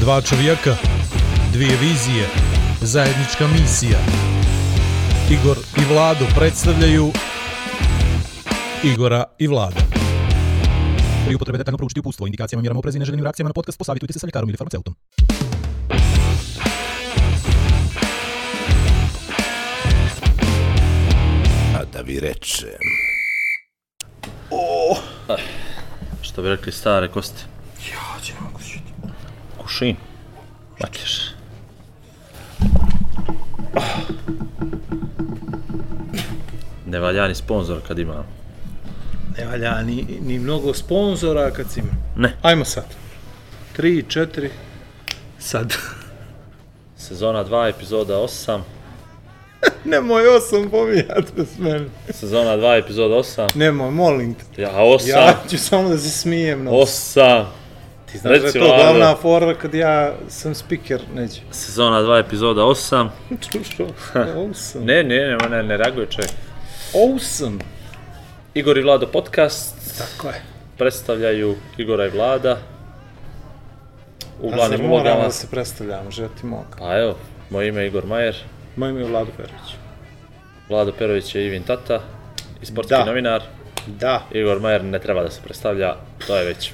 Dva čovjeka, dvije vizije, zajednička misija. Igor i Vlado predstavljaju Igora i Vlada. Pri upotrebe detaljno proučiti upustvo, indikacijama, mjerama oprezi i neželjenim reakcijama na podcast, posavitujte se sa ljekarom ili farmaceutom. A da vi rečem. Što bi rekli stare kosti. Ja mogu Kušin. Matljaš. Nevaljani sponsor kad imam. Ne valja ni, ni mnogo sponzora kad si ima. Ne. Ajmo sad. Tri, četiri, sad. Sezona 2, epizoda 8. Nemoj osam pomijat bez mene. Sezona 2, epizoda 8. Nemoj, molim te. Ja, 8. Ja ću samo da se smijem. No. 8. Ti znaš da je to glavna fora kad ja sam speaker, neće. Sezona 2, epizoda 8. Što? Osam. Ne, ne, ne, ne, ne reaguje čovjek. Osam. Igor i Vlado podcast Tako je. predstavljaju Igora i Vlada. U glavnim moramo ulogama. da se predstavljamo, že ti moga. Pa evo, moje ime je Igor Majer. Moje ime je Vlado Perović. Vlado Perović je Ivin Tata i sportski Da. novinar. Da. Igor Majer ne treba da se predstavlja, to je već...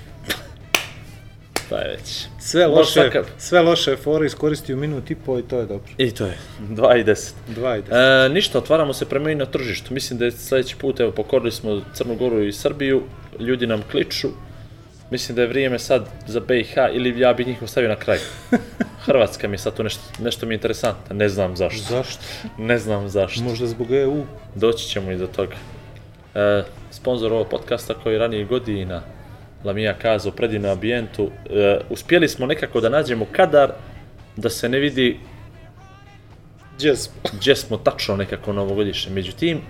to je već... Sve loše, sve loše fore iskoristi u minut i po i to je dobro. I to je, 2 i 10. Dva ide. E, ništa, otvaramo se prema i na tržištu. Mislim da je sljedeći put, evo, pokorili smo Crnu Goru i Srbiju, ljudi nam kliču. Mislim da je vrijeme sad za BiH ili ja bih njih ostavio na kraju. Hrvatska mi je sad tu nešto, nešto mi je interesantno, ne znam zašto. Zašto? Ne znam zašto. Možda zbog EU. Doći ćemo i do toga. E, sponsor ovog podcasta koji ranije godina Lamija kazao predivnom ambijentu. E, uspjeli smo nekako da nađemo kadar da se ne vidi Jazz. gdje smo tačno nekako novogodišnje. Međutim,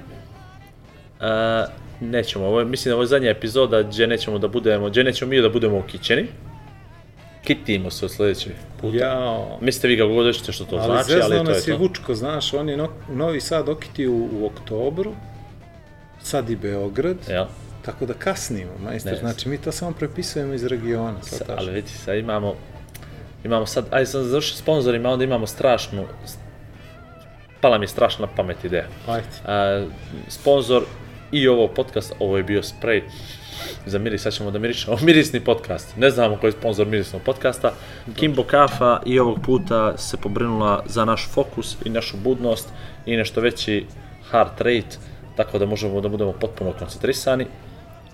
e, nećemo, ovo mislim da ovo je zadnja epizoda gdje nećemo da budemo, gdje nećemo mi da budemo ukićeni. Kitimo se od sljedećeg puta. Jao. Mislite vi kako god hoćete što to Ali znači, ali to je nas je to. Vučko, znaš, on je no, Novi Sad okitio u, u oktobru, sad i Beograd, Ja. Tako da kasnimo, majstor. Ne. Znači, mi to samo prepisujemo iz regiona. Sa- ali vidite, sad imamo, imamo sad, ajde sam završio sponsorima, onda imamo strašnu, pala mi je strašna pamet ideja. Ajde. A, sponsor i ovo podcast, ovo je bio sprej za miris, sad ćemo da mirišemo, mirisni podcast, ne znamo koji je sponsor mirisnog podcasta, Kimbo Kafa i ovog puta se pobrinula za naš fokus i našu budnost i nešto veći heart rate, tako da možemo da budemo potpuno koncentrisani.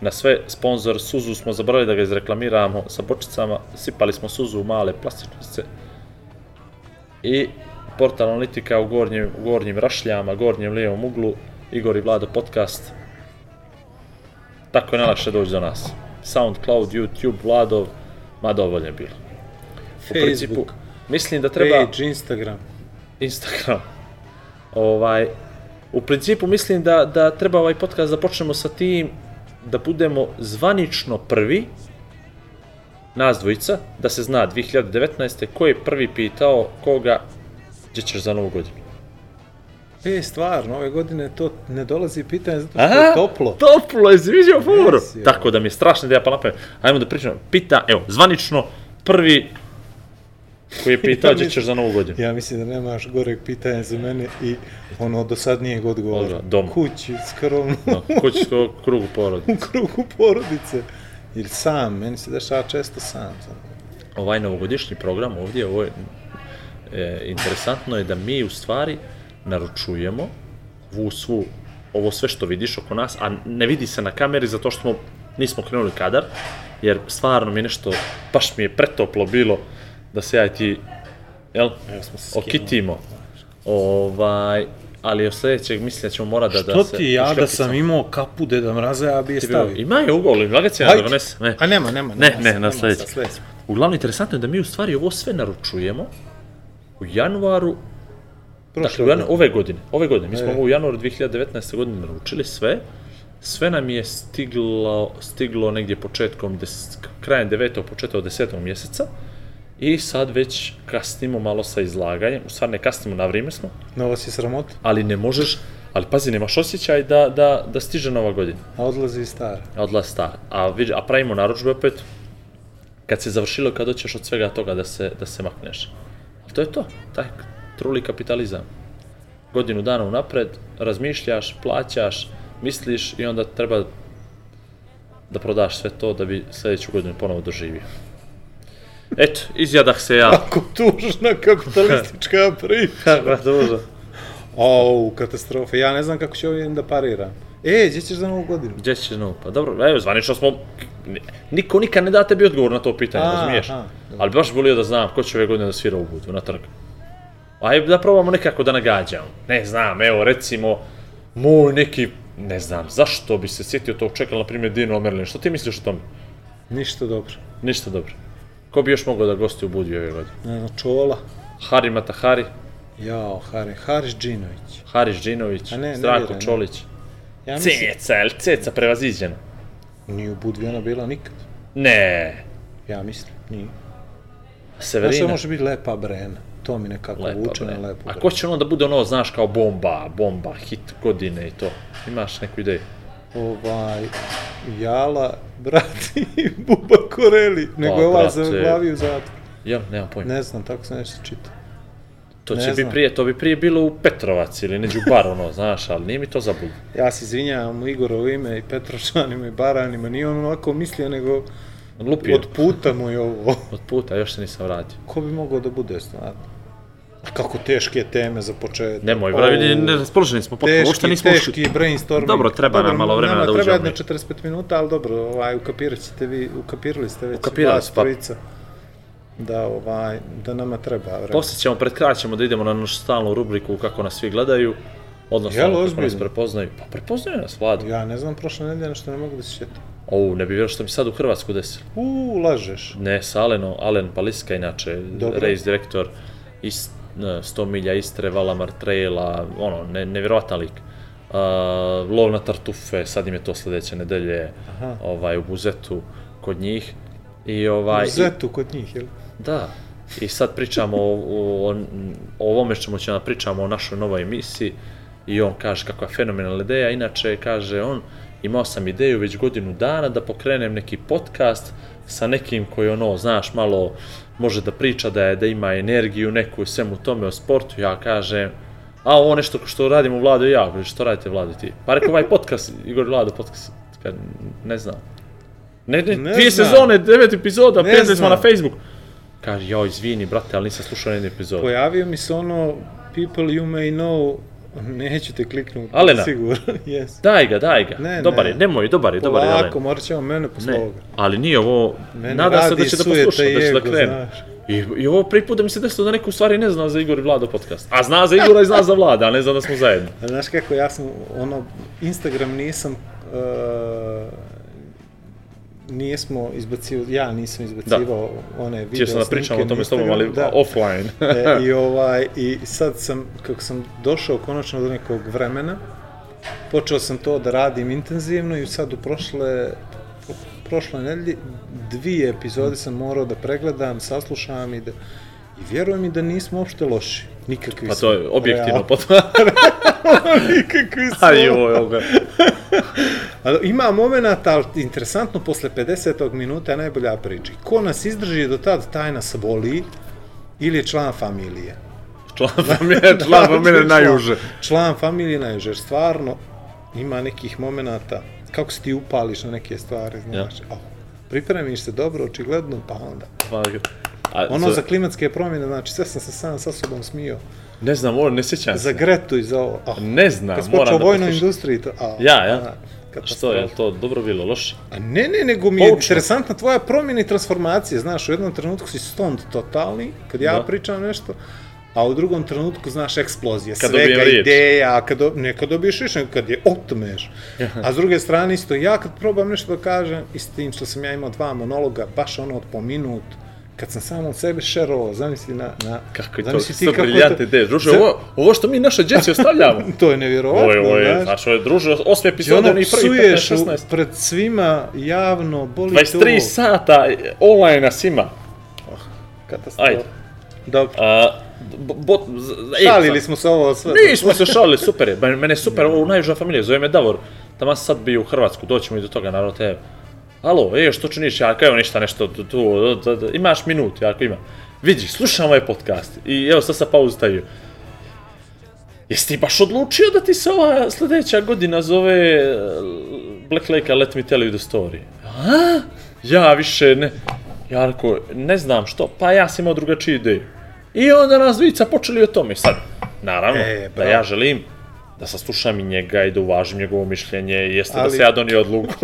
Na sve, sponsor Suzu smo zaboravili da ga izreklamiramo sa bočicama, sipali smo Suzu u male plastičnice i portal analitika u gornjim, u gornjim rašljama, gornjem lijevom uglu, Igor i Vlado podcast. Tako je najlakše doći do nas. Soundcloud, YouTube, Vladov, ma dovoljno je bilo. U principu, Facebook, mislim da treba page, Instagram. Instagram. Ovaj, u principu mislim da, da treba ovaj podcast da počnemo sa tim da budemo zvanično prvi, nas dvojica, da se zna 2019. ko je prvi pitao koga gdje ćeš za novu godinu. E, stvarno, ove godine to ne dolazi pitanje zato što je toplo. Toplo je, si vidio foru? Ja. Tako da mi je strašna ideja pa napamet. Ajmo da pričamo. Pita, evo, zvanično prvi koji je pitao gdje ćeš za novu godinu. Ja mislim da nemaš goreg pitanja za mene i ono dosadnijeg odgovora. Odgovor, doma. Kući, skromno, No, kućskog krugu porodi. u krugu porodice. Ili sam, meni se dešava često sam. ovaj novogodišnji program ovdje, ovo je e, interesantno je da mi u stvari naručujemo ovu svu, ovo sve što vidiš oko nas, a ne vidi se na kameri zato što smo, nismo krenuli kadar, jer stvarno mi je nešto, baš mi je pretoplo bilo da se ja i ti, jel, Evo smo se skinuli. okitimo. Ovaj, ali od sljedećeg mislim da ćemo morati da, da Što se... ti, ja da sam imao kapu Deda Mraza, ja bi je stavio. Ima je ugol, lagacija da Hajde. donese. Ne. A nema, nema. Ne, ne, sad, na sljedeći. Uglavnom, interesantno je da mi u stvari ovo sve naručujemo u januaru, Prošle dakle ove godine, ove godine, mi smo E. ovo u januaru 2019. godine naručili sve, sve nam je stiglo, stiglo negdje početkom, des, krajem 9. početkom 10. mjeseca i sad već kasnimo malo sa izlaganjem, u stvari ne kasnimo, na vrijeme smo, Nova si sramota, ali ne možeš, ali pazi, nemaš osjećaj da, da, da stiže nova godina. a odlazi i stara. Odlazi stara. A, vidi, a pravimo narudžbe opet kad se završilo, kad hoćeš od svega toga da se, da se makneš. To je to, taj truli kapitalizam. Godinu dana unapred, razmišljaš, plaćaš, misliš i onda treba da prodaš sve to da bi sljedeću godinu ponovo doživio. Eto, izjadah se ja. Ako tužna kapitalistička priča. Kakva duža. Au, katastrofa. Ja ne znam kako će ovim da pariram. E, gdje ćeš za novu godinu? Gdje ćeš no? Pa dobro, evo, zvanično smo... Niko nikad ne da tebi odgovor na to pitanje, A, razumiješ? aha. Ali baš volio da znam ko će ove godine da svira u budu na trg. Ajde da probamo nekako da nagađamo. Ne znam, evo recimo, moj neki, ne znam, zašto bi se sjetio tog čekala, na primjer, Dino Merlin, što ti misliš o tome? Ništa dobro. Ništa dobro. Ko bi još mogao da gosti u Budi ove godine? Ne znam, Čola. Hari Matahari, Jao, Hari, Haris Džinović. Haris Džinović, A ne, Zdravko. Čolić. Ja mislim, Ceca, jel Ceca prevaziđena? nije u Budvi ona bila nikad. Ne, Ja mislim, nije. Znaš, Severina. može biti Lepa Brena. To mi nekako Lepa, vuče bre. na Lepu A Brenu. ko će onda bude ono, znaš, kao bomba, bomba, hit godine i to? Imaš neku ideju? Ovaj, Jala, brati, Buba Koreli. Nego je ovaj za glavi u zatvor. Ja, nemam pojma. Ne znam, tako sam nešto čitao. to ne će bi znam. prije, to bi prije bilo u Petrovac ili neđu bar, ono, znaš, ali nije mi to zabud. Ja se izvinjavam u Igorovo ime i Petrošanima i Baranima. Nije on ovako mislio, nego Lupio, od puta mu je ovo. od puta, još se nisam vratio. Ko bi mogao da bude stvarno? Kako teške teme za početak. Nemoj, bra, vidi, ne raspoloženi smo potpuno, uopšte nismo ušli. teški brainstorming. Dobro, treba nam malo vremena da treba uđemo. jedno 45 minuta, ali dobro, ovaj, ukapirat ćete vi, ukapirali ste već Ukapirali vas pa- trojica. Da, ovaj, da nama treba vremena. Poslije ćemo, pred kraj ćemo da idemo na našu stalnu rubriku kako nas svi gledaju, odnosno Jel, kako nas prepoznaju. Pa prepoznaju nas, Vlado. Ja ne znam, prošle nedelje što ne mogu da se sjetim. Ou, ne bi vjerovao što mi sad u Hrvatsku desilo. Uuu, lažeš. Ne, sa Alenom, Alen Paliska, inače, Dobro. race direktor, is, ne, 100 milja Istre, Valamar Traila, ono, ne, nevjerovatan lik. Uh, lov na tartufe, sad im je to sljedeće nedelje, Aha. ovaj, u Buzetu, kod njih. I ovaj... U Zetu kod njih, jel? Da. I sad pričamo o, o, o, ovome čemu ćemo da pričamo o našoj novoj emisiji i on kaže kakva je fenomenalna ideja, inače kaže on imao sam ideju već godinu dana da pokrenem neki podcast sa nekim koji ono, znaš, malo može da priča da je da ima energiju neku svemu tome o sportu, ja kažem a ovo nešto što radimo Vlado i ja, što radite Vlado i ti? Pa rekao ovaj podcast, Igor Vlado podcast, Kaže, ne znam. Ne, ne, Ne dvije znam. sezone, devet epizoda, Ne penzli smo na Facebook. Kaže, joj, izvini, brate, ali nisam slušao nijednu epizodu. Pojavio mi se ono, people you may know, neću te kliknuti. Alena? Sigurno, yes. Daj ga, daj ga. Ne, dobar ne. je, nemoj, dobar je, dobar je, Polako, morat ćemo mene posle Ne, ovoga. ali nije ovo, Mene nada se radi da će da posluša, da će da krene. znaš. I, I ovo prvi put da mi se desilo da neko u stvari ne zna za Igor i Vlado podcast. A zna za Igora i zna za Vlada, a ne zna da smo zajedno. A znaš kako, ja sam, ono, Instagram nisam, uh, nismo izbacivao, ja nisam izbacivao one video Htio sam da pričam o snimke tome s tobom, ali da. offline. e, I ovaj, i sad sam, kako sam došao konačno do nekog vremena, počeo sam to da radim intenzivno i sad u prošle, prošle nedelji dvije epizode sam morao da pregledam, saslušam i da i vjerujem mi da nismo uopšte loši. Nikakvi Pa to je objektivno potpuno. Nikakvi smo. Aj, joj, ovoga. Ali ima momenata, ali interesantno, posle 50. minuta je najbolja priča. Ko nas izdrži do tad, taj nas voli ili je član familije. Član familije, član familije najuže. Član familije najuže, jer stvarno ima nekih momenata, kako se ti upališ na neke stvari, znaš. Oh, pripremiš se dobro, očigledno, pa onda. Pa, A, Ono za, za klimatske promjene, znači sve sam se sam sa sobom smio. Ne znam, ovo ne sjećam Za se. Gretu i za ovo. Oh, Ne znam, kad moram da o vojnoj poslušam. industriji, to... a, Ja, ja? a, катастрофа. Што е тоа добро било, лошо? А не, не, него ми Поучно. е интересантна твоја промена и трансформација, знаеш, во еден тренуток си стонд тотални, кога ја да. причам нешто, а у другом тренутку знаеш експлозија, кад свека идеја, а кад не кад добиеш риш, кад ја отмеш. а с друге страна исто ја кад пробам нешто да кажам, истим што сам ја имал два монолога, баш оно од поминут, kad sam samo od sebe šerovao, zamisli na... na Kako je to, ti kako je briljantne ideje. Druže, ovo, ovo što mi našoj djeci ostavljamo. To je nevjerovatno, je, ovo je, znaš. znaš, ovo je, druže, osme I epizode, ono oni prvi 15, psuješ u- 16. pred svima javno, boli 23 to. sata online nas ima. Katastrofa. Ajde. Dobro. A, bo, bo, z- ej, Šalili smo se ovo sve. Nismo se šalili, super je. Mene, super, ovo najjužna familija, zove me Davor. Tamo sad bi u Hrvatsku, doćemo i do toga, naravno te. Alo, e, što činiš, ja evo ništa, nešto, tu, tu, tu, tu, imaš minut, jako ima. Vidi, slušam ovaj podcast i evo sad sa pauzu stavio. Jesi ti baš odlučio da ti se ova sljedeća godina zove eh, Black Lake Let Me Tell You The Story? A? Ja više ne... Ja rekao, ne znam što, pa ja sam imao drugačiju ideju. I onda nas dvica počeli o tome. Sad, naravno, E, da ja želim da saslušam i njega i da uvažim njegovo mišljenje, jeste da Ali- se ja donio odluku.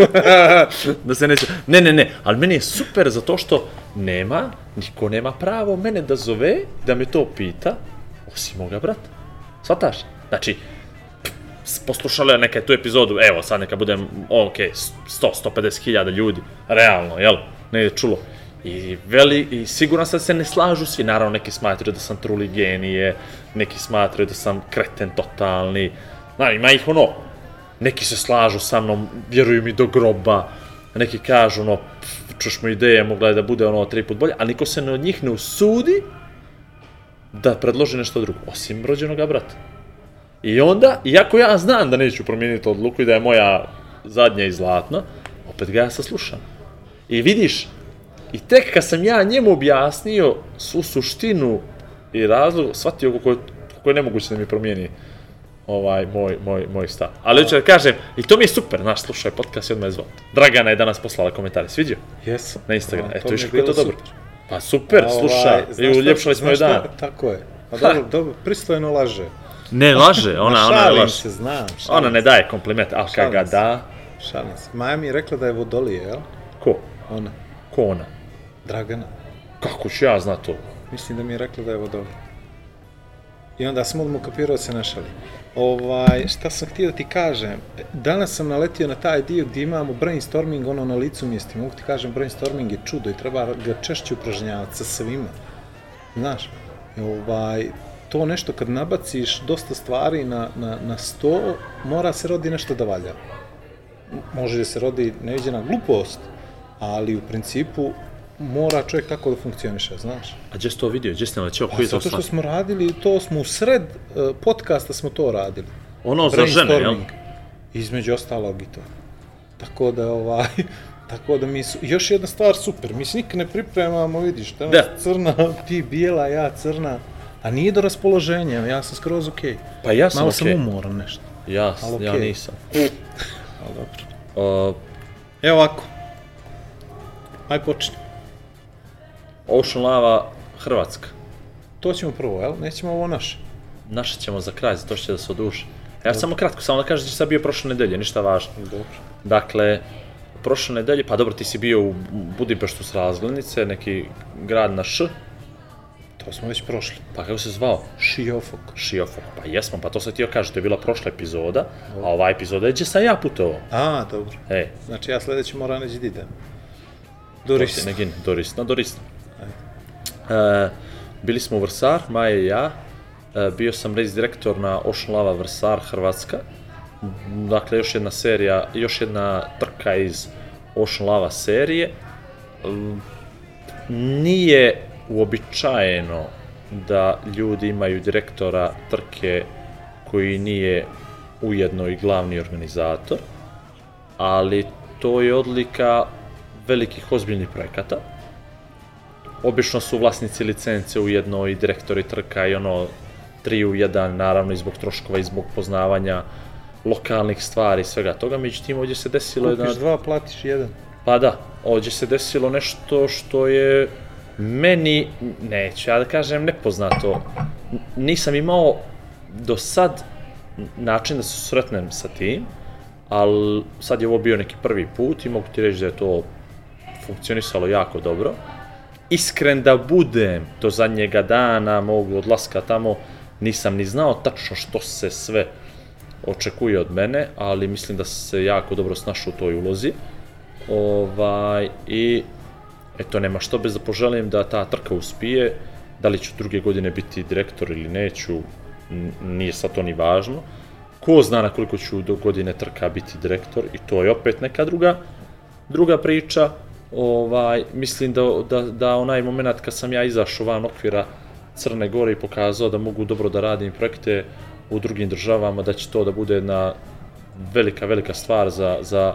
da se neće... Ne, ne, ne, ali meni je super zato što nema, niko nema pravo mene da zove, da me to pita, osim moga brata. Svataš? Znači, je neka tu epizodu, evo sad neka budem, ok, 100, 150 hiljada ljudi, realno, jel? Ne je čulo. I, veli, I siguran sam da se ne slažu svi, naravno neki smatraju da sam truli genije, neki smatraju da sam kreten totalni, znaš, ima ih ono, neki se slažu sa mnom, vjeruju mi do groba, neki kažu ono, pff, čuš mu ideje, mogla je da bude ono tri put bolje, a niko se od njih ne usudi da predloži nešto drugo, osim rođenoga brata. I onda, iako ja znam da neću promijeniti odluku i da je moja zadnja i zlatna, opet ga ja saslušam. I vidiš, i tek kad sam ja njemu objasnio svu suštinu i razlog, shvatio je, kako je nemoguće da mi promijeni ovaj moj, moj, moj stav. Ali hoću da kažem, i to mi je super, znaš, slušaj podcast i odmah je zvao. Dragana je danas poslala komentare, sviđo? Jesam. Na Instagram. Eto, viš je kako je to bilo dobro. super. Pa super, A, slušaj, i uljepšali smo joj dan. šta- Tako je. Pa dobro, dobro, pristojno laže. Ne, laže, ona, ona šalim laže. se, znam. Šalim Ona ne daje kompliment, a kad Šalim ga da, Šalim se. Maja mi je rekla da je vodolije, jel? ko? Ona. Ko ona? Dragana. Kako ću ja znat to? Mislim da mi je rekla da je vodolije. I onda sam odmah kapirao da se ne šali. Ovaj, šta sam htio da ti kažem? Danas sam naletio na taj dio gdje imamo brainstorming ono na licu mjesti. Mogu ti kažem, brainstorming je čudo i treba ga češće upražnjavati sa svima. Znaš, ovaj, to nešto kad nabaciš dosta stvari na, na, na sto, mora se rodi nešto da valja. Može da se rodi neviđena glupost, ali u principu mora čovjek tako da funkcioniše, znaš. A gdje si to vidio? Gdje si nalećeo? Pa Koji je zato to što smo radili, to smo u sred uh, podcasta smo to radili. Ono za žene, jel? Između ostalog i to. Tako da, ovaj, tako da mi su, još jedna stvar super, mi se nikad ne pripremamo, vidiš, tamo Da. crna, ti bijela, ja crna, a nije do raspoloženja, ja sam skroz okej. Pa ja sam Malo okej. sam umoran nešto, Ja, Ali ja nisam. ali dobro. Uh, Evo ovako, aj počni. Ocean Lava, Hrvatska. To ćemo prvo, jel? Nećemo ovo naše. Naše ćemo za kraj, zato će da se oduži. Ja samo kratko, samo da kažem da si sad bio prošle nedelje, ništa važno. Dobro. Dakle, prošle nedelje, pa dobro, ti si bio u Budimpeštu s razglednice, neki grad na Š, To smo već prošli. pa kako se zvao? Šiofok. Šiofok. Pa jesmo, pa to sam ti joj kažem, to je bila prošla epizoda, a ova epizoda je gdje sam ja putovao. A, dobro. E, Znači ja sljedeći moram neći da idem. Doris. Doris. Negin, Dorisna, Dorisna. E, bili smo u Vrsar, Maja i ja. E, bio sam race direktor na Ocean Lava Vrsar, Hrvatska. Dakle, još jedna serija, još jedna trka iz Ocean Lava serije. Mm, Nije uobičajeno da ljudi imaju direktora trke koji nije ujedno i glavni organizator, ali to je odlika velikih ozbiljnih projekata. Obično su vlasnici licence ujedno i direktori trka i ono tri u jedan, naravno i zbog troškova i zbog poznavanja lokalnih stvari i svega toga, međutim ovdje se desilo. Kupiš dva, platiš jedan. Pa da, ovdje se desilo nešto što je meni, neću ja da kažem nepoznato, nisam imao do sad način da se sretnem sa tim, ali sad je ovo bio neki prvi put i mogu ti reći da je to funkcionisalo jako dobro. Iskren da budem do zadnjega dana mog odlaska tamo, nisam ni znao tačno što se sve očekuje od mene, ali mislim da se jako dobro snašao u toj ulozi. Ovaj, I eto, nema što bez da poželim da ta trka uspije, da li ću druge godine biti direktor ili neću, nije sad to ni važno. Ko zna na koliko ću do godine trka biti direktor i to je opet neka druga, druga priča. Ovaj, mislim da, da, da onaj moment kad sam ja izašao van okvira Crne Gore i pokazao da mogu dobro da radim projekte u drugim državama, da će to da bude jedna velika, velika stvar za, za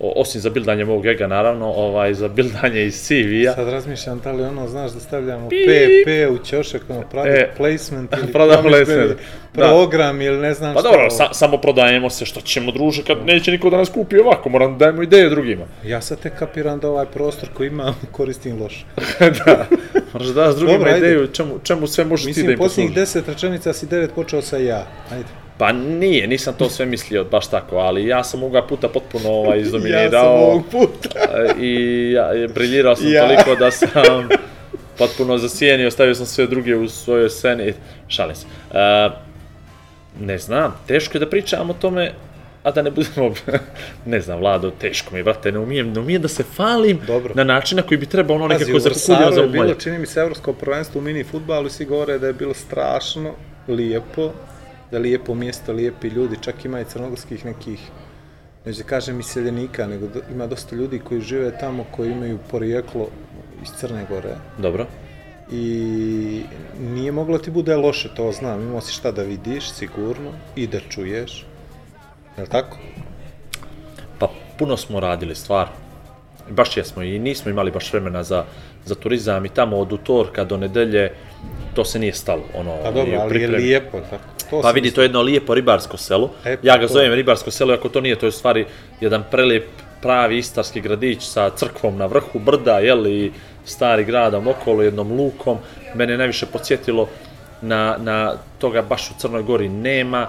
osim za bildanje mog ega, naravno, ovaj, za bildanje iz CV-a. Sad razmišljam da li ono, znaš da stavljamo PP u ćošak, ono, product E, placement ili product placement, da. program ili ne znam Pa šta. dobro, ovo. sa, samo prodajemo se, što ćemo druže kad neće niko da nas kupi ovako, moram da dajemo ideje drugima. Ja sad tek kapiram da ovaj prostor koji imam koristim loše. da, moraš da daš drugima Dobro, ajde. ideju čemu, čemu sve možeš ti da Mislim, im posljednjih poslužiš. deset rečenica si devet počeo sa ja. Ajde. Pa nije, nisam to sve mislio baš tako, ali ja sam ovoga puta potpuno ovaj, Ja sam izdominirao ovog puta. i ja, briljirao sam Ja. toliko da sam potpuno zasijenio, stavio sam sve druge u svojoj sceni, šalim se. E, ne znam, teško je da pričam o tome, a da ne budemo, ne znam, Vlado, teško mi je, brate, ne umijem, ne umijem da se falim Dobro. na način na koji bi trebao ono nekako zakukuljeno za je bilo, umolje. čini mi se, evropsko prvenstvo u mini futbalu svi govore da je bilo strašno lijepo, da je lijepo mjesto, lijepi ljudi, čak ima i crnogorskih nekih, neću da kažem iseljenika, nego do, ima dosta ljudi koji žive tamo, koji imaju porijeklo iz Crne Gore. Dobro. I nije moglo ti bude loše, to znam, imao si šta da vidiš, sigurno, i da čuješ. Je li tako? Pa puno smo radili stvar. Baš jesmo i nismo imali baš vremena za, za turizam i tamo od utorka do nedelje to se nije stalo. Ono, Pa dobro, i ali je pripremi. lijepo, je li tako? To Pa vidi, to je jedno lijepo ribarsko selo. E, pa ja ga to. zovem ribarsko selo, ako to nije, to je u stvari jedan prelijep pravi istarski gradić sa crkvom na vrhu brda, jel, i stari gradom okolo, jednom lukom. Mene je najviše podsjetilo na, na toga baš u Crnoj Gori nema,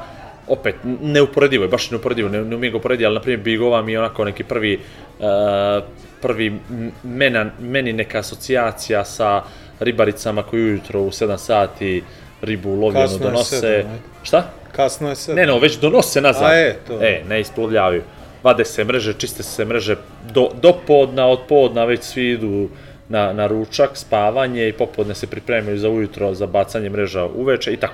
opet, neuporedivo je, baš neuporedivo, ne, ne umijem ga uporediti, ali na primjer Bigova mi je onako neki prvi, uh, prvi mena, meni neka asocijacija sa ribaricama koji ujutro u 7 sati ribu Kasno je donose. sedam. Šta? Kasno je sad. Ne, ne, već donose nazad. A, e, to. E, ne isplovljavaju. Vade se mreže, čiste se mreže do, do podna, od podna već svi idu na, na ručak, spavanje i popodne se pripremaju za ujutro za bacanje mreža uveče i tako.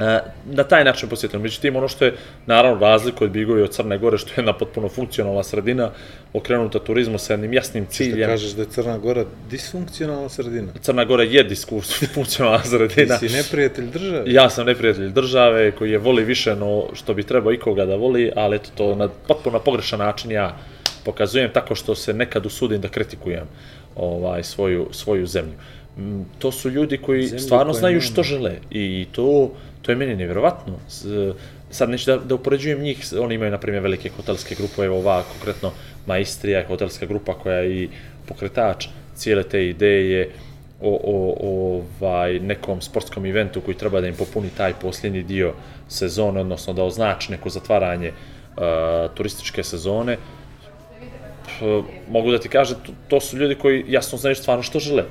E, na taj način posjetimo. Međutim, ono što je naravno razliko od Bigovi od Crne Gore, što je jedna potpuno funkcionalna sredina, okrenuta turizmu sa jednim jasnim Što ciljem. kažeš da je Crna Gora disfunkcionalna sredina. Crna Gora je diskus, funkcionalna Ti sredina. si neprijatelj države. Ja sam neprijatelj države koji je voli više no što bi trebao ikoga da voli, ali eto to na potpuno pogrešan način ja pokazujem tako što se nekad usudim da kritikujem ovaj svoju svoju zemlju. To su ljudi koji Zemlju stvarno znaju nema. što žele i to to je meni nevjerovatno. Sad neću da, da upoređujem njih, oni imaju na primjer velike hotelske grupe, evo ova konkretno Maistrija je hotelska grupa koja je i pokretač cijele te ideje o, o, o ovaj, nekom sportskom eventu koji treba da im popuni taj posljednji dio sezone, odnosno da označi neko zatvaranje uh, turističke sezone, P- mogu da ti kažem, to, to su ljudi koji jasno znaju stvarno što žele.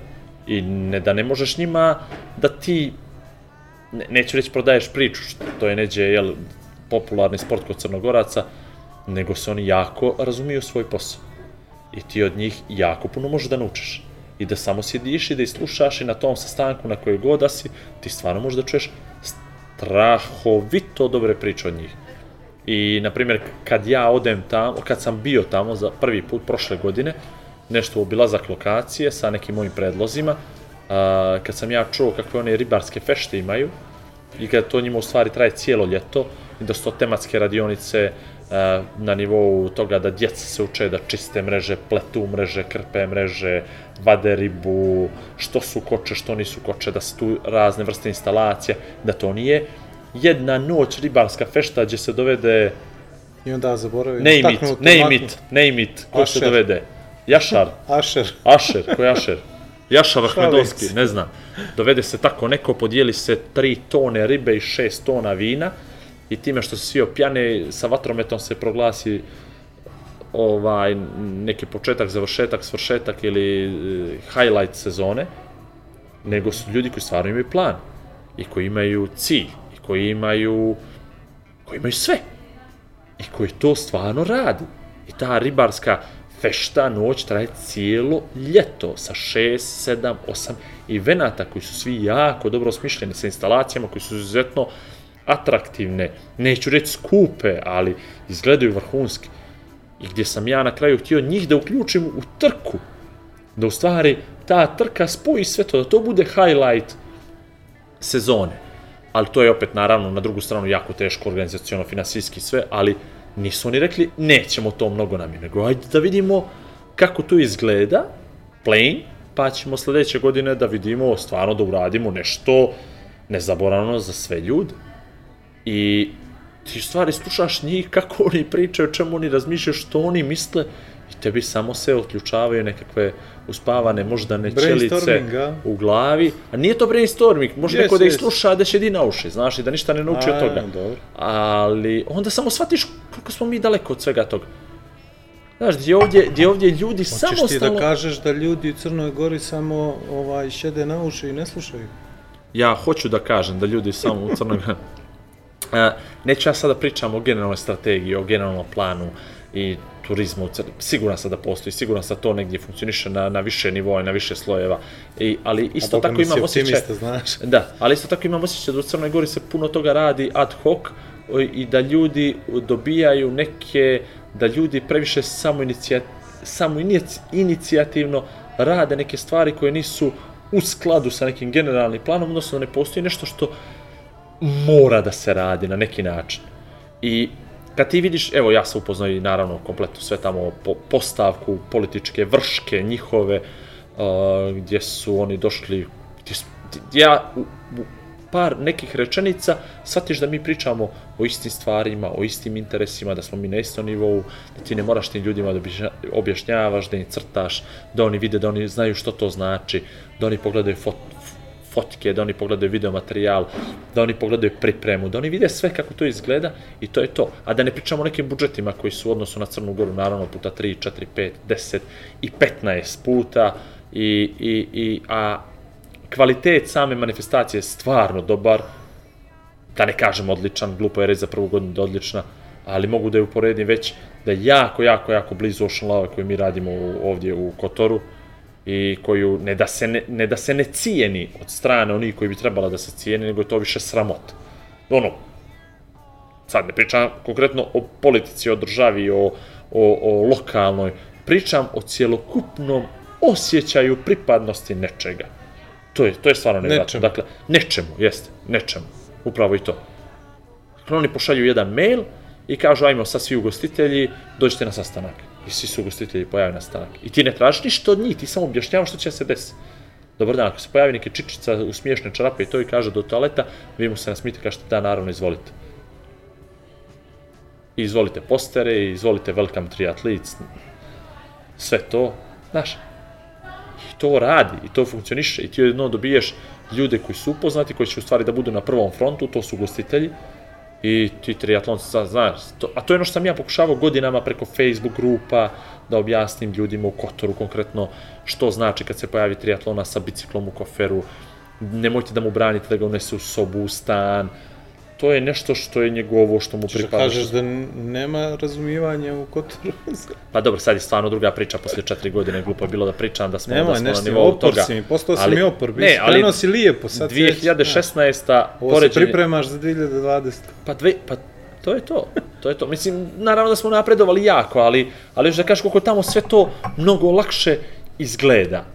I ne da ne možeš njima da ti, ne, neću reći prodaješ priču, to je neđe, jel, popularni sport kod crnogoraca, nego se oni jako razumiju svoj posao. I ti od njih jako puno možeš da naučiš. I da samo sjediš i da ih slušaš i na tom sastanku na kojoj god da si, ti stvarno možeš da čuješ strahovito dobre priče od njih. I, na primjer, kad ja odem tamo, kad sam bio tamo za prvi put prošle godine, nešto obilazak lokacije sa nekim mojim predlozima, a, kad sam ja čuo kakve one ribarske fešte imaju, i kad to njima u stvari traje cijelo ljeto, i da su to tematske radionice a, na nivou toga da djeca se uče da čiste mreže, pletu mreže, krpe mreže, vade ribu, što su koče, što nisu koče, da su tu razne vrste instalacija, da to nije jedna noć ribarska fešta gdje se dovede I onda zaboravim. name it, name it, name it, ko se dovede? Jašar, Ašer. Ašer, ko je Ašer? Jašar Ahmedovski, se. ne znam. Dovede se tako neko, podijeli se 3 tone ribe i 6 tona vina i time što se svi opjane, sa vatrometom se proglasi ovaj neki početak, završetak, svršetak ili e, highlight sezone, nego su ljudi koji stvarno imaju plan i koji imaju cilj i koji imaju koji imaju sve i koji to stvarno radi. I ta ribarska fešta noć traje cijelo ljeto sa 6, 7, 8 evenata koji su svi jako dobro smišljeni sa instalacijama koji su izuzetno atraktivne, neću reći skupe, ali izgledaju vrhunski. I gdje sam ja na kraju htio njih da uključim u trku, da u stvari ta trka spoji sve to, da to bude highlight sezone. Ali to je opet naravno na drugu stranu jako teško organizacijono, finansijski sve, ali Nisu oni rekli, nećemo to mnogo nam je, nego ajde da vidimo kako to izgleda, plain, pa ćemo sledeće godine da vidimo, stvarno da uradimo nešto nezaboravno za sve ljude. I ti stvari slušaš njih kako oni pričaju, o čemu oni razmišljaju, što oni misle i tebi samo se otključavaju nekakve uspavane moždane ćelice Brainstorming, a? u glavi. A nije to brainstorming, može Yes, neko da ih sluša, da šedi na uši, znaš, i da ništa ne nauči od toga. dobro. Ali onda samo shvatiš koliko smo mi daleko od svega toga. Znaš, gdje ovdje, gdje ovdje ljudi Hoćeš ti samostalno... da kažeš da ljudi u Crnoj Gori samo ovaj, šede na uši i ne slušaju? Ja hoću da kažem da ljudi samo u Crnoj Gori... E, neću ja sada pričam o generalnoj strategiji, o generalnom planu i u Crnoj- siguran sam da postoji, siguran sam da to negdje funkcioniše na, na više nivoa na više slojeva, I, ali isto Boga tako imam osjećaj... znaš. Da, ali isto tako imam osjećaj da u Crnoj Gori se puno toga radi ad hoc i da ljudi dobijaju neke, da ljudi previše samo, inicija, samo inici- inicijativno rade neke stvari koje nisu u skladu sa nekim generalnim planom, odnosno da ne postoji nešto što mora da se radi na neki način. I kad ti vidiš, evo ja sam upoznao i naravno kompletno sve tamo po, postavku, političke vrške njihove, uh, gdje su oni došli, gdje, ja u, u par nekih rečenica shvatiš da mi pričamo o istim stvarima, o istim interesima, da smo mi na istom nivou, da ti ne moraš tim ljudima da objašnja- objašnjavaš, da im crtaš, da oni vide, da oni znaju što to znači, da oni pogledaju fot, fotke, da oni pogledaju video materijal, da oni pogledaju pripremu, da oni vide sve kako to izgleda i to je to. A da ne pričamo o nekim budžetima koji su u odnosu na Crnu Goru naravno puta 3, 4, 5, 10 i 15 puta i, i, i a kvalitet same manifestacije je stvarno dobar, da ne kažem odličan, glupo je reći za prvu godinu da odlična, ali mogu da je uporedim već da je jako, jako, jako blizu Ocean Lava koju mi radimo ovdje u Kotoru i koju ne da, se ne, ne da se ne cijeni od strane onih koji bi trebala da se cijeni, nego je to više sramot. Ono, sad ne pričam konkretno o politici, o državi, o, o, o lokalnoj, pričam o cjelokupnom osjećaju pripadnosti nečega. To je, to je stvarno nevjerojatno. Dakle, nečemu, jeste, nečemu. Upravo i to. Dakle, oni pošalju jedan mail i kažu, ajmo sad svi ugostitelji, dođite na sastanak. I svi su ugostitelji pojave na sastanak. I ti ne tražiš ništa od njih, ti samo objašnjavaš što će se desiti. Dobar dan, ako se pojavi neki čičica u smiješne čarape i to i kaže do toaleta, vi mu se nasmite, kažete da, naravno, izvolite. Izvolite postere, izvolite welcome triathletes, sve to, znaš, i to radi, i to funkcioniše, i ti jedno dobiješ ljude koji su upoznati, koji će u stvari da budu na prvom frontu, to su ugostitelji, i ti triatlonci, zna- znaš, to, a to je ono što sam ja pokušavao godinama preko Facebook grupa, da objasnim ljudima u Kotoru konkretno što znači kad se pojavi triatlona sa biciklom u koferu, nemojte da mu branite da ga unese u sobu, u stan, to je nešto što je njegovo, što mu Što pripada. kažeš da nema razumijevanja u Kotoru? Pa dobro, sad je stvarno druga priča posle četiri godine, glupo je bilo da pričam da smo, da Nemoj, smo na nivou opor toga. si mi, postao si Ali- mi opor, ne, ali krenuo si lijepo, sad si već- 2016. Ovo se poređenje, pripremaš za 2020. pa dve, pa to je to, to je to. Mislim, naravno da smo napredovali jako, ali, ali još da kažeš koliko tamo sve to mnogo lakše izgleda.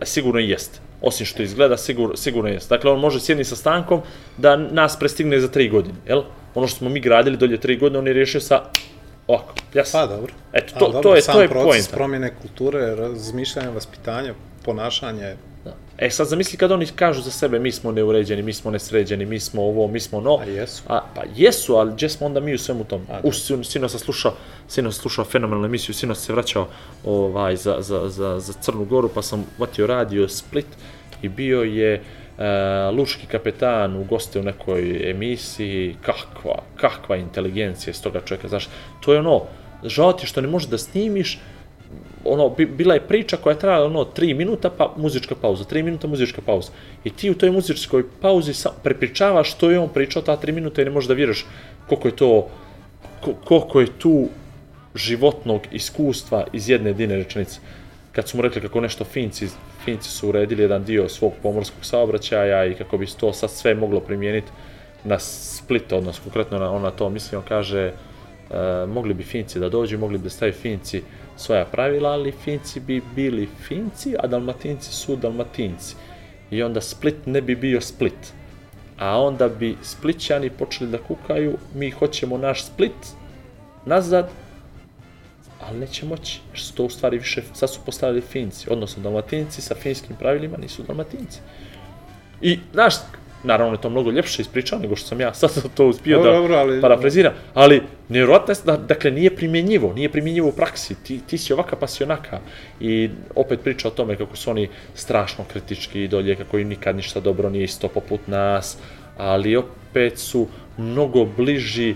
A sigurno i jeste. Osim što izgleda, sigur, sigurno jeste. Dakle, on može s jednim sastankom da nas prestigne za tri godine, jel? Ono što smo mi gradili dolje tri godine, on je riješio sa ovako, jasno. Pa dobro. Eto, A, to, dobro, to je, sam to je proces poenta. promjene kulture, razmišljanja, vaspitanja, ponašanja. Da. E sad zamisli kad oni kažu za sebe mi smo neuređeni, mi smo nesređeni, mi smo ovo, mi smo no. A jesu. A, pa jesu, ali gdje smo onda mi u svemu tom? A, U, sino, sam slušao, sino sam slušao fenomenalnu emisiju, sino se vraćao ovaj, za, za, za, za Crnu Goru, pa sam vatio radio Split i bio je e, lučki kapetan u goste u nekoj emisiji, kakva, kakva inteligencija s toga čovjeka, znaš, to je ono, žao ti što ne možeš da snimiš, ono, bi, bila je priča koja je trajala ono 3 minuta, pa muzička pauza, 3 minuta muzička pauza. I ti u toj muzičkoj pauzi sa, prepričavaš što je on pričao ta 3 minuta i ne možeš da vjeruješ koliko je to, ko, koliko je tu životnog iskustva iz jedne jedine rečenice. Kad su mu rekli kako nešto Finci, Finci su uredili jedan dio svog pomorskog saobraćaja i kako bi to sad sve moglo primijeniti na Split, odnosno konkretno na, on na to misli, on kaže e, mogli bi Finci da dođu, mogli bi da stavi Finci svoja pravila, ali Finci bi bili Finci, a Dalmatinci su Dalmatinci. I onda Split ne bi bio Split. A onda bi Splitćani počeli da kukaju, mi hoćemo naš Split, nazad, ali neće moći, jer su to u stvari više, sad su postavili Finci, odnosno Dalmatinci sa finskim pravilima nisu Dalmatinci. I, znaš, naravno je to mnogo ljepše ispričao nego što sam ja sad to uspio Dobro, da dobro, ali- parafraziram, ali nevjerojatno je da, dakle, nije primjenjivo, nije primjenjivo u praksi, ti, ti si ovaka pasionaka i opet priča o tome kako su oni strašno kritički dolje, kako im nikad ništa dobro nije isto poput nas, ali opet su mnogo bliži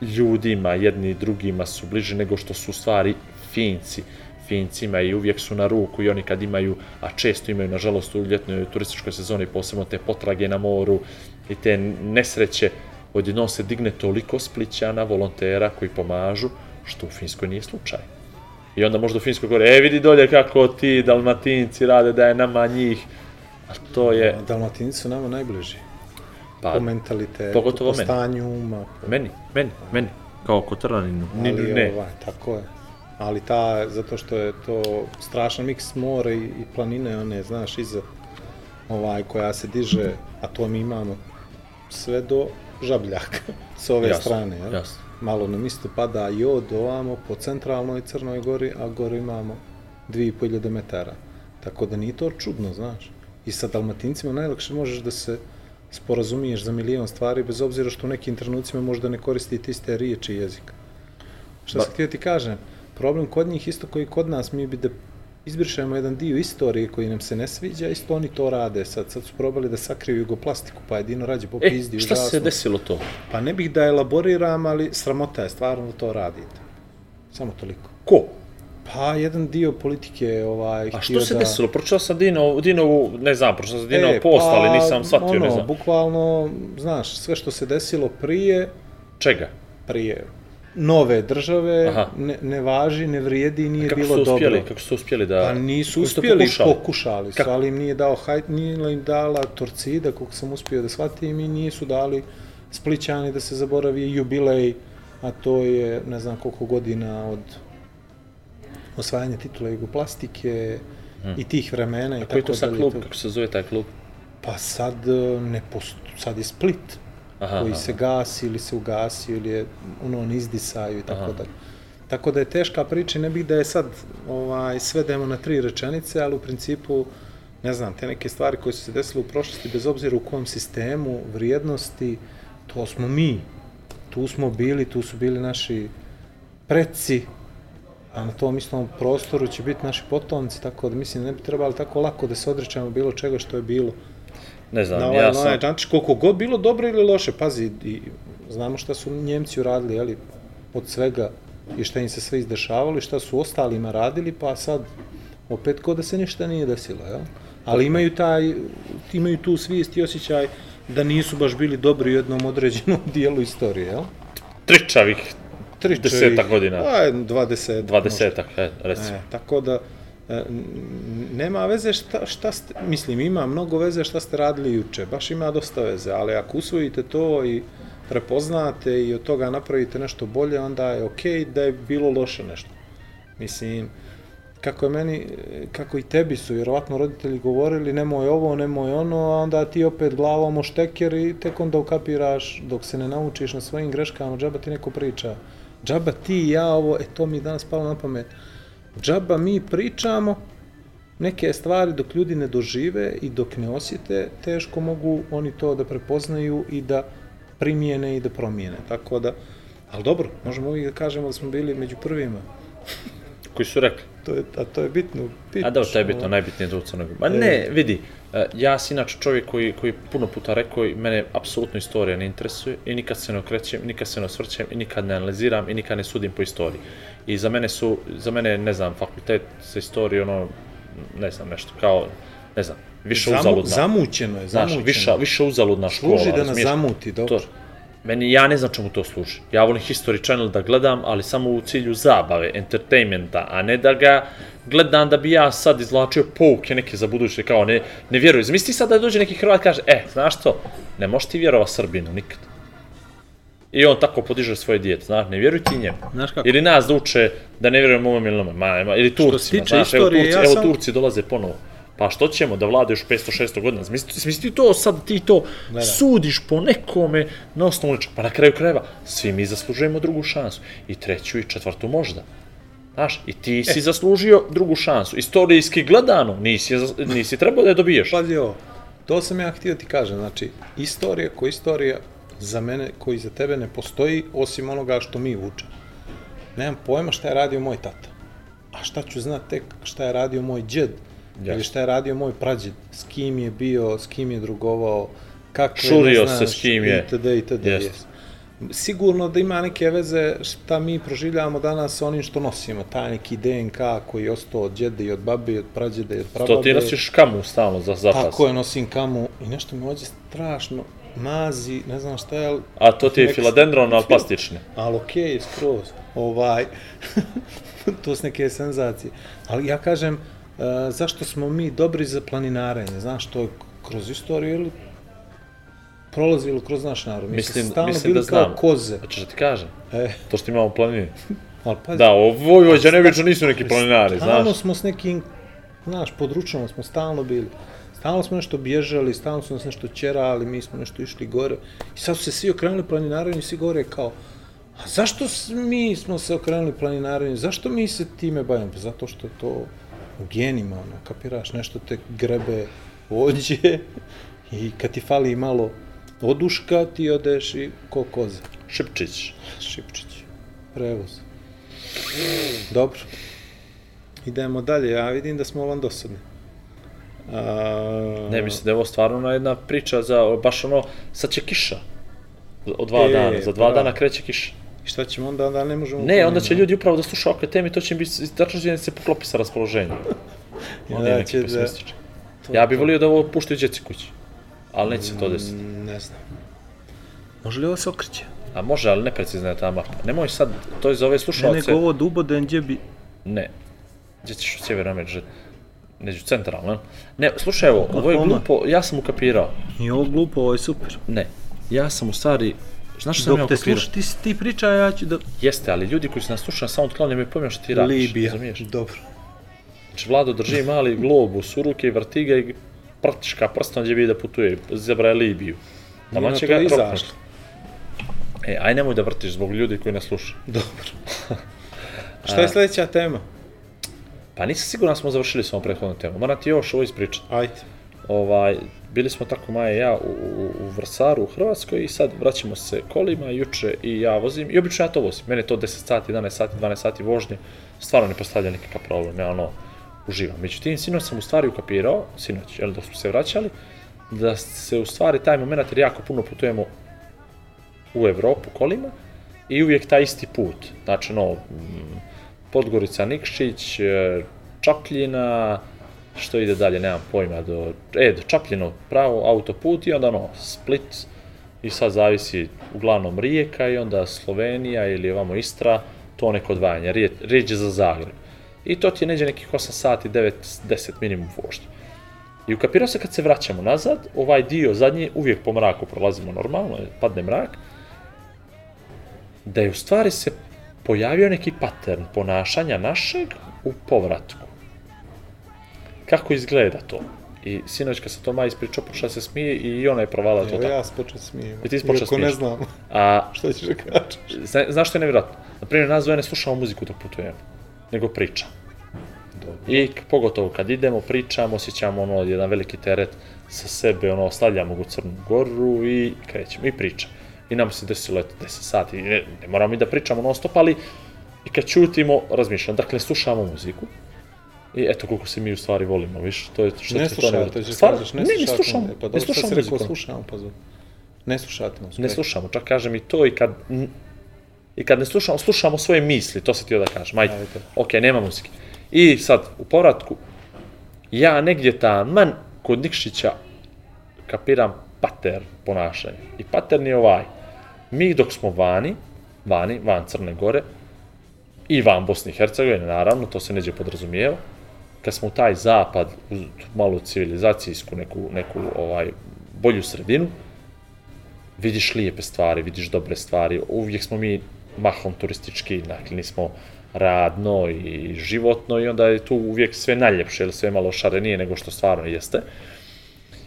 ljudima, jedni drugima su bliži nego što su stvari Finci. Fincima i uvijek su na ruku i oni kad imaju, a često imaju nažalost u ljetnoj turističkoj sezoni posebno te potrage na moru i te nesreće, odjednom se digne toliko splićana volontera koji pomažu, što u Finskoj nije slučaj. I onda možda u Finskoj govore, e vidi dolje kako ti dalmatinci rade da je nama njih, a to je, Dalmatinci su nama najbliži. pa, po mentalitetu, pogotovo po meni. stanju uma. Po, meni, meni, meni, kao kotrlaninu, ni, ali, ne, Ovaj, tako je. Ali ta, zato što je to strašan miks more i, i planine, one, znaš, iza ovaj, koja se diže, a to mi imamo sve do žabljaka s ove Jasno, strane. Jel? jasno. Malo nam isto pada jod ovamo po centralnoj Crnoj Gori, a gore imamo 2500 metara. Tako da nije to čudno, znaš. I sa dalmatincima najlakše možeš da se sporazumiješ za milion stvari, bez obzira što u nekim trenucima možda ne koristite iste riječi i jezika. Šta Ba- sam htio ti kažem? Problem kod njih isto koji kod nas, mi bi da izbrišemo jedan dio istorije koji nam se ne sviđa, isto oni to rade. Sad, sad su probali da sakriju jugoplastiku, pa jedino rađe po E, šta se užasno. desilo to? Pa ne bih da elaboriram, ali sramota je stvarno da to radite. Samo toliko. Ko? Pa jedan dio politike ovaj A što se da... desilo? Pročitao sam Dino, Dinovu, ne znam, pročitao sam Dinov post, ali nisam shvatio, E, pa, ono, ne znam. bukvalno, znaš, sve što se desilo prije, Čega? prije nove države, Aha. ne, ne važi, ne vrijedi i nije Kako bilo su uspjeli, dobro. kako su uspjeli da... Pa nisu kako uspjeli, pokušali? pokušali, su, Kako? ali im nije dao nije im dala Torcida, koliko sam uspio da shvatim, i nisu dali Splićani da se zaboravi jubilej, a to je ne znam koliko godina od osvajanja titula Jugoplastike i tih vremena i Hmm. Tako to sad klub, kako se zove taj klub? Pa sad e, ne post... sad je Split Aha, koji aha. se gasi ili se ugasio ili je ono on izdisaju i tako dalje. Tako da je teška priča, ne bih da je sad ovaj, svedemo na tri rečenice, ali u principu, ne znam, te neke stvari koje su se desile u prošlosti, bez obzira u kom sistemu, vrijednosti, to smo mi. Tu smo bili, tu su bili naši preci, a na tom istom prostoru će biti naši potomci, tako da mislim ne bi trebali tako lako da se odrećemo bilo čega što je bilo. Ne znam, Na ovaj, ja sam... način, koliko god bilo dobro ili loše, pazi, i znamo šta su Njemci uradili, jeli, od svega i šta im se sve izdešavalo i šta su ostalima radili, pa sad opet ko da se ništa nije desilo, jel? Ali imaju taj, imaju tu svijest i osjećaj da nisu baš bili dobri u jednom određenom dijelu istorije, jel? Tričavih, Tri Desetak godina. Pa, 20. dvadesetak, e, recimo. E, tako da, nema veze šta, šta ste, mislim, ima mnogo veze šta ste radili juče, baš ima dosta veze, ali ako usvojite to i prepoznate i od toga napravite nešto bolje, onda je okej da je bilo loše nešto. Mislim, kako je meni, kako i tebi su vjerovatno roditelji govorili nemoj ovo, nemoj ono, a onda ti opet glavom o šteker i tek onda ukapiraš dok se ne naučiš na svojim greškama, džaba ti neko priča. Džaba ti i ja ovo, e to mi je danas palo na pamet. Džaba mi pričamo neke stvari dok ljudi ne dožive i dok ne osjete, teško mogu oni to da prepoznaju i da primijene i da promijene. Tako da, ali dobro, možemo uvijek da kažemo da smo bili među prvima. Koji su rekli. To je, a to je bitno. bitno A dobro, to je bitno, najbitnije za Crnoj Gori. Ma ne, vidi, e, ja sam inače čovjek koji, koji puno puta rekao i mene apsolutno istorija ne interesuje i nikad se ne okrećem, nikad se ne osvrćem i nikad ne analiziram i nikad ne sudim po istoriji. I za mene su, za mene, ne znam, fakultet sa istorije, ono, ne znam, nešto, kao, ne znam, više Zamu, uzaludna. zamućeno je, Znaš, zamućeno. više, više uzaludna škola. Služi da nas zamuti, dobro. To, meni, ja ne znam čemu to služi. Ja volim History Channel da gledam, ali samo u cilju zabave, entertainmenta, a ne da ga gledam da bi ja sad izvlačio pouke neke za buduće, kao ne, ne vjeruju. Zamisli sad da dođe neki Hrvat kaže, e, znaš što, ne možeš ti vjerova Srbinu nikad. I on tako podiže svoje dijete, znaš, ne vjeruj ti njemu. Znaš kako? Ili nas da uče da ne vjerujemo ovom ili onome, ma, ma, ili Turcima, znaš, evo, Turci, ja evo sam- Turci dolaze ponovo. Pa što ćemo da vladaju još 500-600 godina? Smisli, ti to sad ti to da. sudiš po nekome na osnovu nečega. Pa na kraju krajeva, svi mi zaslužujemo drugu šansu. I treću i četvrtu možda. Znaš, i ti si zaslužio drugu šansu. Istorijski gledano, nisi, nisi trebao da je dobiješ. Pazi ovo, to sam ja htio ti kažem, znači, istorija ko istorija za mene, koji za tebe ne postoji, osim onoga što mi učemo. Nemam pojma šta je radio moj tata. A šta ću znat tek šta je radio moj džed, Jasno. ili šta je radio moj prađed, s kim je bio, s kim je drugovao, kakve, Šurio ne se znaš, s kim je. itd. itd. Jeste. Jest. Sigurno da ima neke veze šta mi proživljavamo danas sa onim što nosimo, taj neki DNK koji je ostao od djede i od babe i od prađede i od prababe. To ti nosiš kamu stalno za zapas. Tako je, nosim kamu i nešto mi ovdje strašno mazi, ne znam šta je, ali, A to ti je Nek- filadendron, ali plastični. ali okej, okay, skroz, ovaj, to su neke senzacije. Ali ja kažem, zašto smo mi dobri za planinarenje, znaš, to je kroz istoriju ili prolazilo kroz naš narod. Mi Mislim, smo stalno mislim da bili kao znam. koze. Hoćeš da ti kažem? E, To što imamo u planini. ali pazi, Da, ovo Vojvođa neobično nisu neki planinari, Stalno znaš. smo s nekim, znaš, područnom smo stalno bili. Stalno smo nešto bježali, stalno su nas nešto ćerali, mi smo nešto išli gore. I sad su se svi okrenuli planinarenju i svi gore kao, a zašto mi smo se okrenuli planinarenju, zašto mi se time bavimo? Pa zato što to u genima, ono, kapiraš, nešto te grebe ođe i kad ti fali malo oduška, ti odeš i ko koza. Šipčić. Šipčić. Prevoz. Dobro. Idemo dalje. Ja vidim da smo vam dosadni. A... Ne, mislim da je ovo stvarno jedna priča za, baš ono, sad će kiša. Od dva E, dana, za dva bravo. dana kreće kiša. I šta ćemo onda? Onda ne možemo... Ne, onda će ponovno. ljudi upravo da slušaju ovakve teme i to će im biti, tačno će se poklopi sa raspoloženjem. Onda je da neki će da- pesimističan. to- Ja bih volio da ovo puštaju djeci kući. Ali neće se to desiti. Mm, Ne znam. Može li ovo se okreće? A može, ali neprecizna je ta mapa. Nemoj sad, to je za ove Ne, slušalce. nego ovo duboden gdje bi... Ne. Gdje ćeš u sjevernu Ameriku? Neđu centralno, ne? Ne, slušaj evo, ovo je glupo, ja sam ukapirao. I ovo glupo, ovo je super. Ne, ja sam u stvari, znaš što sam ja Dok te ukapirao? sluša, ti, ti priča, ja ću da... Jeste, ali ljudi koji su nas slušali na SoundCloud nemaju pojma što ti radiš, Libija. razumiješ? Dobro. Znači, Vlado drži mali globus u ruke i vrti ga i prtiška prstom gdje bi da putuje, zebra je Libiju. Tamo će ga izašlo. E, aj nemoj da vrtiš zbog ljudi koji nas slušaju. Dobro. Šta je sljedeća tema? Pa nisam siguran da smo završili s ovom prethodnom temom. Moram ti još ovo ispričati. Ajde. Ovaj, bili smo tako Maja i ja u, u, u Vrsaru u Hrvatskoj i sad vraćamo se kolima, juče i ja vozim i obično ja to vozim. Mene to 10 sati, 11 sati, 12 sati vožnje, stvarno ne postavlja nikakav problem, ja ono, uživam. Međutim, sinoć sam u stvari ukapirao, sinoć, jel, dok smo se vraćali, da se u stvari taj moment, jer jako puno putujemo u Evropu kolima i uvijek taj isti put. Znači, ono, Podgorica, Nikšić, e, Čapljina, što ide dalje, nemam pojma, do, e, do Čapljino, pravo autoput i onda ono, Split, i sad zavisi uglavnom Rijeka i onda Slovenija ili ovamo Istra, to neko odvajanje, rije, rijeđe za Zagreb. I to ti je neđe nekih 8 sati, 9, 10 minimum vožnje. I ukapirao se kad se vraćamo nazad, ovaj dio zadnji, uvijek po mraku prolazimo normalno, padne mrak, da je u stvari se pojavio neki pattern ponašanja našeg u povratku. Kako izgleda to? I sinoć kad sam to Maja ispričao, počela se smije i ona je provala to tako. ja počet smijem. I ti si počeo ne smiješ. znam A što ćeš da kažeš. zna, znaš što je nevjerojatno? Na primjer, nas dvoje ne slušamo muziku dok putujemo, nego pričamo. Dobro. I pogotovo kad idemo, pričamo, osjećamo ono jedan veliki teret sa sebe, ono, ostavljamo u Crnu Goru i krećemo i pričamo. I nam se desilo, eto, 10 sati, i ne, ne moramo mi da pričamo non stop, ali i kad čutimo, razmišljamo. Dakle, slušamo muziku. I eto koliko se mi u stvari volimo, viš, to je što Ne slušate, ćeš Stvarno, ne, ne slušate. slušamo, E, Pa ne slušamo muziku. slušamo, pa. Ne slušate nas. Ne slušamo, čak kažem i to i kad i kad ne slušamo, slušamo svoje misli, to se ti da kažem, ajde, Ajde. ok, nema muzike. I sad, u povratku, ja negdje taman kod Nikšića kapiram pattern ponašanja. I pattern je ovaj, mi dok smo vani, vani, van Crne Gore, i van Bosne i Hercegovine, naravno, to se neđe podrazumijeva, kad smo u taj zapad, u malu civilizacijsku, neku, neku ovaj, bolju sredinu, vidiš lijepe stvari, vidiš dobre stvari, uvijek smo mi mahom turistički, dakle nismo radno i životno i onda je tu uvijek sve najljepše ili sve malo šarenije nego što stvarno jeste.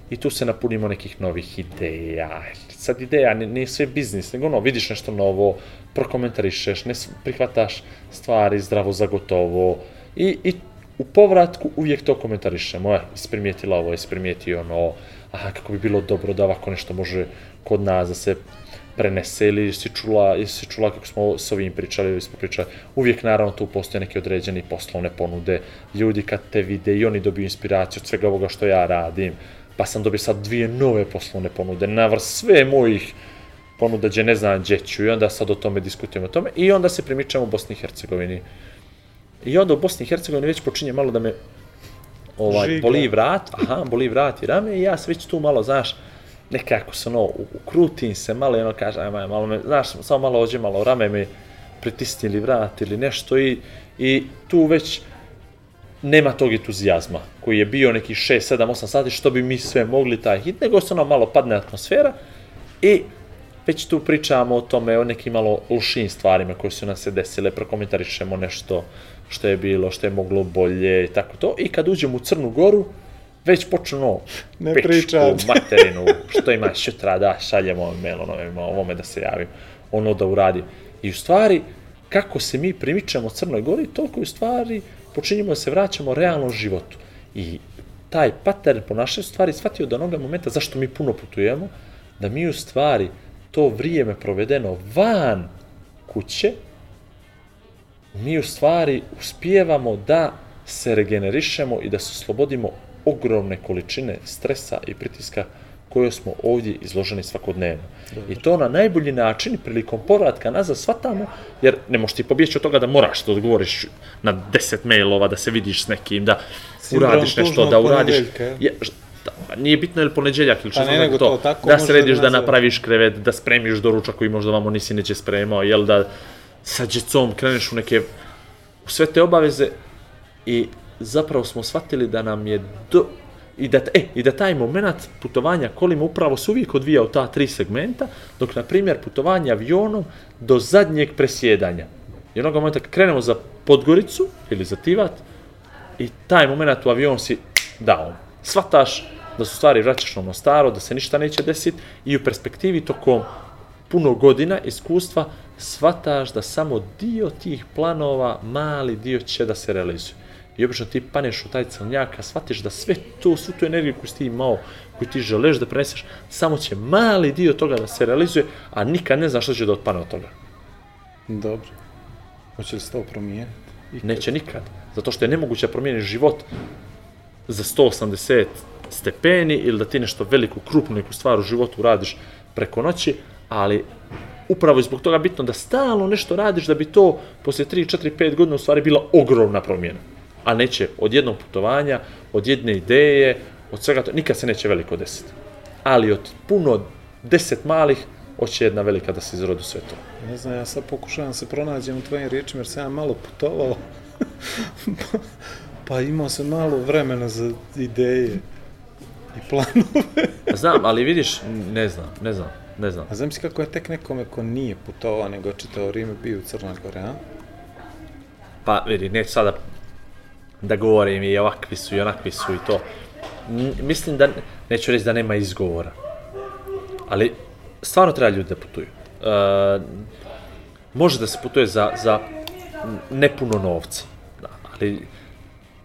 I tu se napunimo nekih novih ideja. Sad ideja nije, sve biznis, nego ono, vidiš nešto novo, prokomentarišeš, ne prihvataš stvari zdravo za gotovo i, i u povratku uvijek to komentarišemo. E, jesi primijetila ovo, jesi primijetio ono, aha, kako bi bilo dobro da ovako nešto može kod nas da se prenese ili jesi čula, jesi čula kako smo s ovim pričali ili smo pričali. Uvijek naravno tu postoje neke određene poslovne ponude, ljudi kad te vide i oni dobiju inspiraciju od svega ovoga što ja radim. Pa sam dobio sad dvije nove poslovne ponude, navrs sve mojih ponuda gdje ne znam gdje ću i onda sad o tome diskutujemo o tome i onda se primičamo u Bosni i Hercegovini. I onda u Bosni i Hercegovini već počinje malo da me ovaj, Žiga. boli vrat, aha, boli vrat i rame i ja se već tu malo, znaš, nekako se ono, ukrutim se malo i ono kaže, ajme, malo me, znaš, samo malo ođe, malo rame mi pritisnili vrat ili nešto i, i tu već nema tog entuzijazma koji je bio neki 6, 7, 8 sati što bi mi sve mogli taj hit, nego se ono malo padne atmosfera i već tu pričamo o tome, o nekim malo lošijim stvarima koje su nam se desile, prokomentarišemo nešto što je bilo, što je moglo bolje i tako to. I kad uđemo u Crnu Goru, već počnu ono, Ne pičku, pričat. materinu, što imaš sutra, da, šaljemo mail onome, ovome da se javim, ono da uradim. I u stvari, kako se mi primičemo Crnoj Gori, toliko u stvari počinjemo da se vraćamo realnom životu. I taj pattern ponašanja u stvari shvatio do onoga momenta zašto mi puno putujemo, da mi u stvari to vrijeme provedeno van kuće, mi u stvari uspijevamo da se regenerišemo i da se oslobodimo ogromne količine stresa i pritiska koje smo ovdje izloženi svakodnevno. I to na najbolji način prilikom povratka nazad shvatamo, jer ne možeš ti pobjeći od toga da moraš da odgovoriš na 10 mailova, da se vidiš s nekim, da Sindrom uradiš nešto, da uradiš... je. Da, nije bitno je li ponedjeljak ili što Pa ne, znam nego to, to tako da središ da da napraviš krevet, da spremiš doručak koji možda vamo nisi neće spremao, jel da sa djecom kreneš u neke u sve te obaveze i zapravo smo shvatili da nam je do, i da, e, i da taj moment putovanja kolima upravo se uvijek odvija u ta tri segmenta, dok, na primjer, putovanje avionom do zadnjeg presjedanja. I onoga momenta kad krenemo za Podgoricu ili za Tivat, i taj moment u avion si dao. Svataš da su stvari vraćaš na staro, da se ništa neće desiti i u perspektivi tokom puno godina iskustva shvataš da samo dio tih planova, mali dio će da se realizuje. I obično ti paneš u taj crnjak, a shvatiš da sve to, svu tu energiju koju ti imao, koju ti želeš da preneseš, samo će mali dio toga da se realizuje, a nikad ne znaš što će da otpane od toga. Dobro. Hoće li se to promijeniti? Neće nikad. Zato što je nemoguće da promijeniš život za 180 stepeni ili da ti nešto veliku, krupnu neku stvar u životu radiš preko noći, ali upravo je zbog toga bitno da stalno nešto radiš da bi to poslije 3, 4, 5 godina u stvari bila ogromna promjena. A neće od jednog putovanja, od jedne ideje, od svega to, nikad se neće veliko desiti. Ali od puno deset malih, hoće jedna velika da se izrodi sve to. Ne znam, ja sad pokušavam se pronađem u tvojim riječima jer sam ja malo putovao. pa imao sam malo vremena za ideje i planove. Znam, ali vidiš, ne znam, ne znam, ne znam. A znam si kako je tek nekome ko nije putovao, nego čitao vrijeme bio u Crnoj Gore, a? Pa vidi, neću sada da govorim i ovakvi su i onakvi su i to. N- mislim da, neću reći da nema izgovora. Ali stvarno treba ljudi da putuju. E, može da se putuje za, za nepuno novca. Da, ali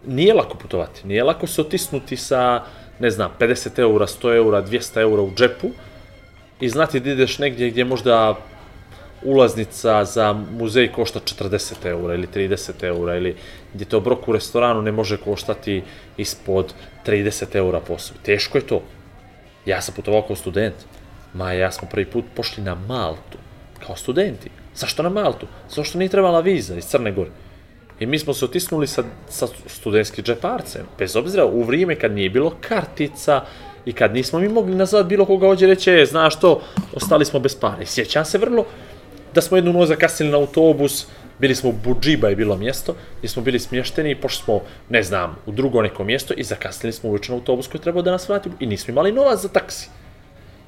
nije lako putovati. Nije lako se otisnuti sa, ne znam, 50 eura, 100 eura, 200 eura u džepu i znati da ideš negdje gdje možda ulaznica za muzej košta 40 eura ili 30 eura ili gdje to obrok u restoranu ne može koštati ispod 30 eura po osobi. Teško je to. Ja sam putovao kao student. Ma ja smo prvi put pošli na Maltu. Kao studenti. Zašto na Maltu? Zato što nije trebala viza iz Crne Gore. I mi smo se otisnuli sa, sa studentskim džeparcem. Bez obzira u vrijeme kad nije bilo kartica i kad nismo mi mogli nazvat bilo koga ovdje reći, e, znaš to, ostali smo bez para. I sjećam se vrlo da smo jednu noć zakasnili na autobus, bili smo u Budžiba je bilo mjesto, gdje smo bili smješteni i pošli smo, ne znam, u drugo neko mjesto i zakasnili smo uveče na autobus koji trebao da nas vrati i nismo imali novac za taksi.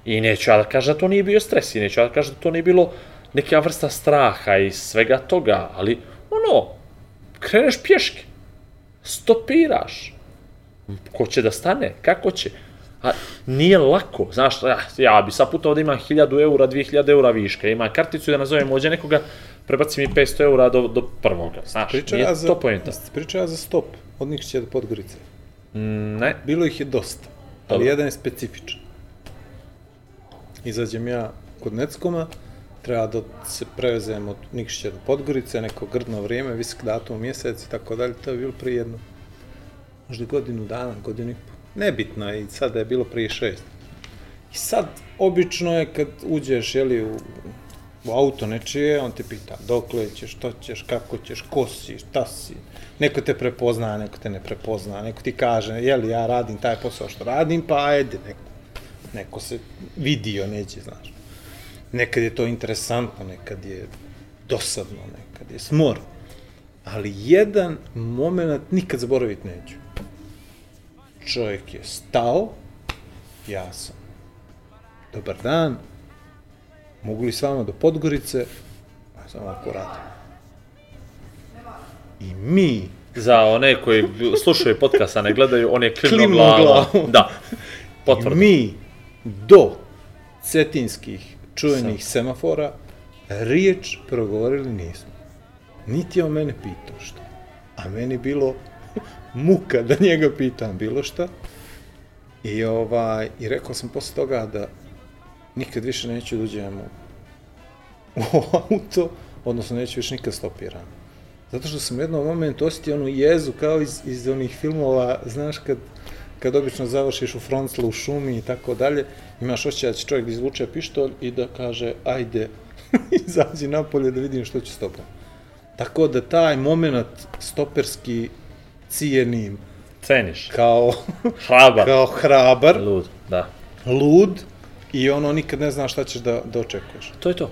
I neću ja da kažem da to nije bio stres i neću ja da kažem da to nije bilo neka vrsta straha i svega toga, ali ono, kreneš pješke, stopiraš, ko će da stane, kako će, a nije lako, znaš, ja, ja bi sad putovao da imam 1000 eura, 2000 eura viška, imam karticu da nazovem ovdje nekoga, prebaci mi 500 eura do, do prvoga, znaš, Pričao nije za, to pojenta. pričao ja za stop od Nikšića do Podgorice. Ne, Bilo ih je dosta, ali Dobro. jedan je specifičan. Izađem ja kod Neckoma, treba da se prevezem od Nikšića do Podgorice, neko grdno vrijeme, visok datum, mjesec i tako dalje, to je bilo prije jedno, možda godinu dana, godinu i po. Nebitno je i sada je bilo prije šest. I sad, obično je kad uđeš, jeli, u, u auto nečije, on te pita dokle ćeš, što ćeš, kako ćeš, ko si, šta si. Neko te prepozna, neko te ne prepozna, neko ti kaže, jeli, ja radim taj posao što radim, pa ajde, neko, neko se vidio, neće, znaš. Nekad je to interesantno, nekad je dosadno, nekad je smor. Ali jedan moment nikad zaboraviti neću. Čovjek je stao, ja sam. Dobar dan, mogu li s vama do Podgorice? Ja sam ovako radim. I mi, za one koji slušaju podcast, a ne gledaju, on je klimno Klimnuo glavom. glavom. Da, i potvrdo. mi do cetinskih čuvenih semafora riječ progovorili nismo. Niti je on mene pitao što. A meni bilo muka da njega pitam bilo šta. I, ovaj, I rekao sam posle toga da nikad više neću da uđem u, auto, odnosno neću više nikad stopiran. Zato što sam u jednom momentu osjetio onu jezu kao iz, iz onih filmova, znaš, kad, kad obično završiš u fronclu, u šumi i tako dalje, imaš osjećaj da će čovjek da izvuče pištolj i da kaže, ajde, izađi napolje da vidim što će s tobom. Tako da taj moment stoperski cijenim Ceniš. kao, Hrabar. kao hrabar, Lud, da. lud i ono nikad ne znaš šta ćeš da, da očekuješ. To je to.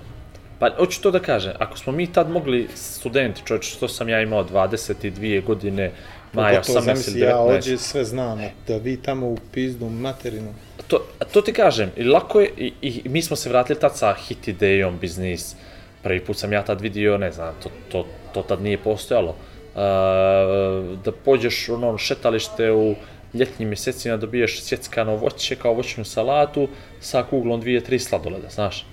Pa, hoću to da kažem, ako smo mi tad mogli, studenti, čovječ, što sam ja imao 22 godine, Maja, Pogotovo 18 zamisli, ili 19. ja ovdje sve znam, da vi tamo u pizdu materinu. to, to ti kažem, i lako je, i, i mi smo se vratili tad sa hit idejom, biznis, prvi put sam ja tad vidio, ne znam, to, to, to tad nije postojalo, uh, da pođeš u ono šetalište u ljetnim mjesecima, dobiješ sjeckano voće kao voćnu salatu sa kuglom dvije, tri sladoleda, znaš.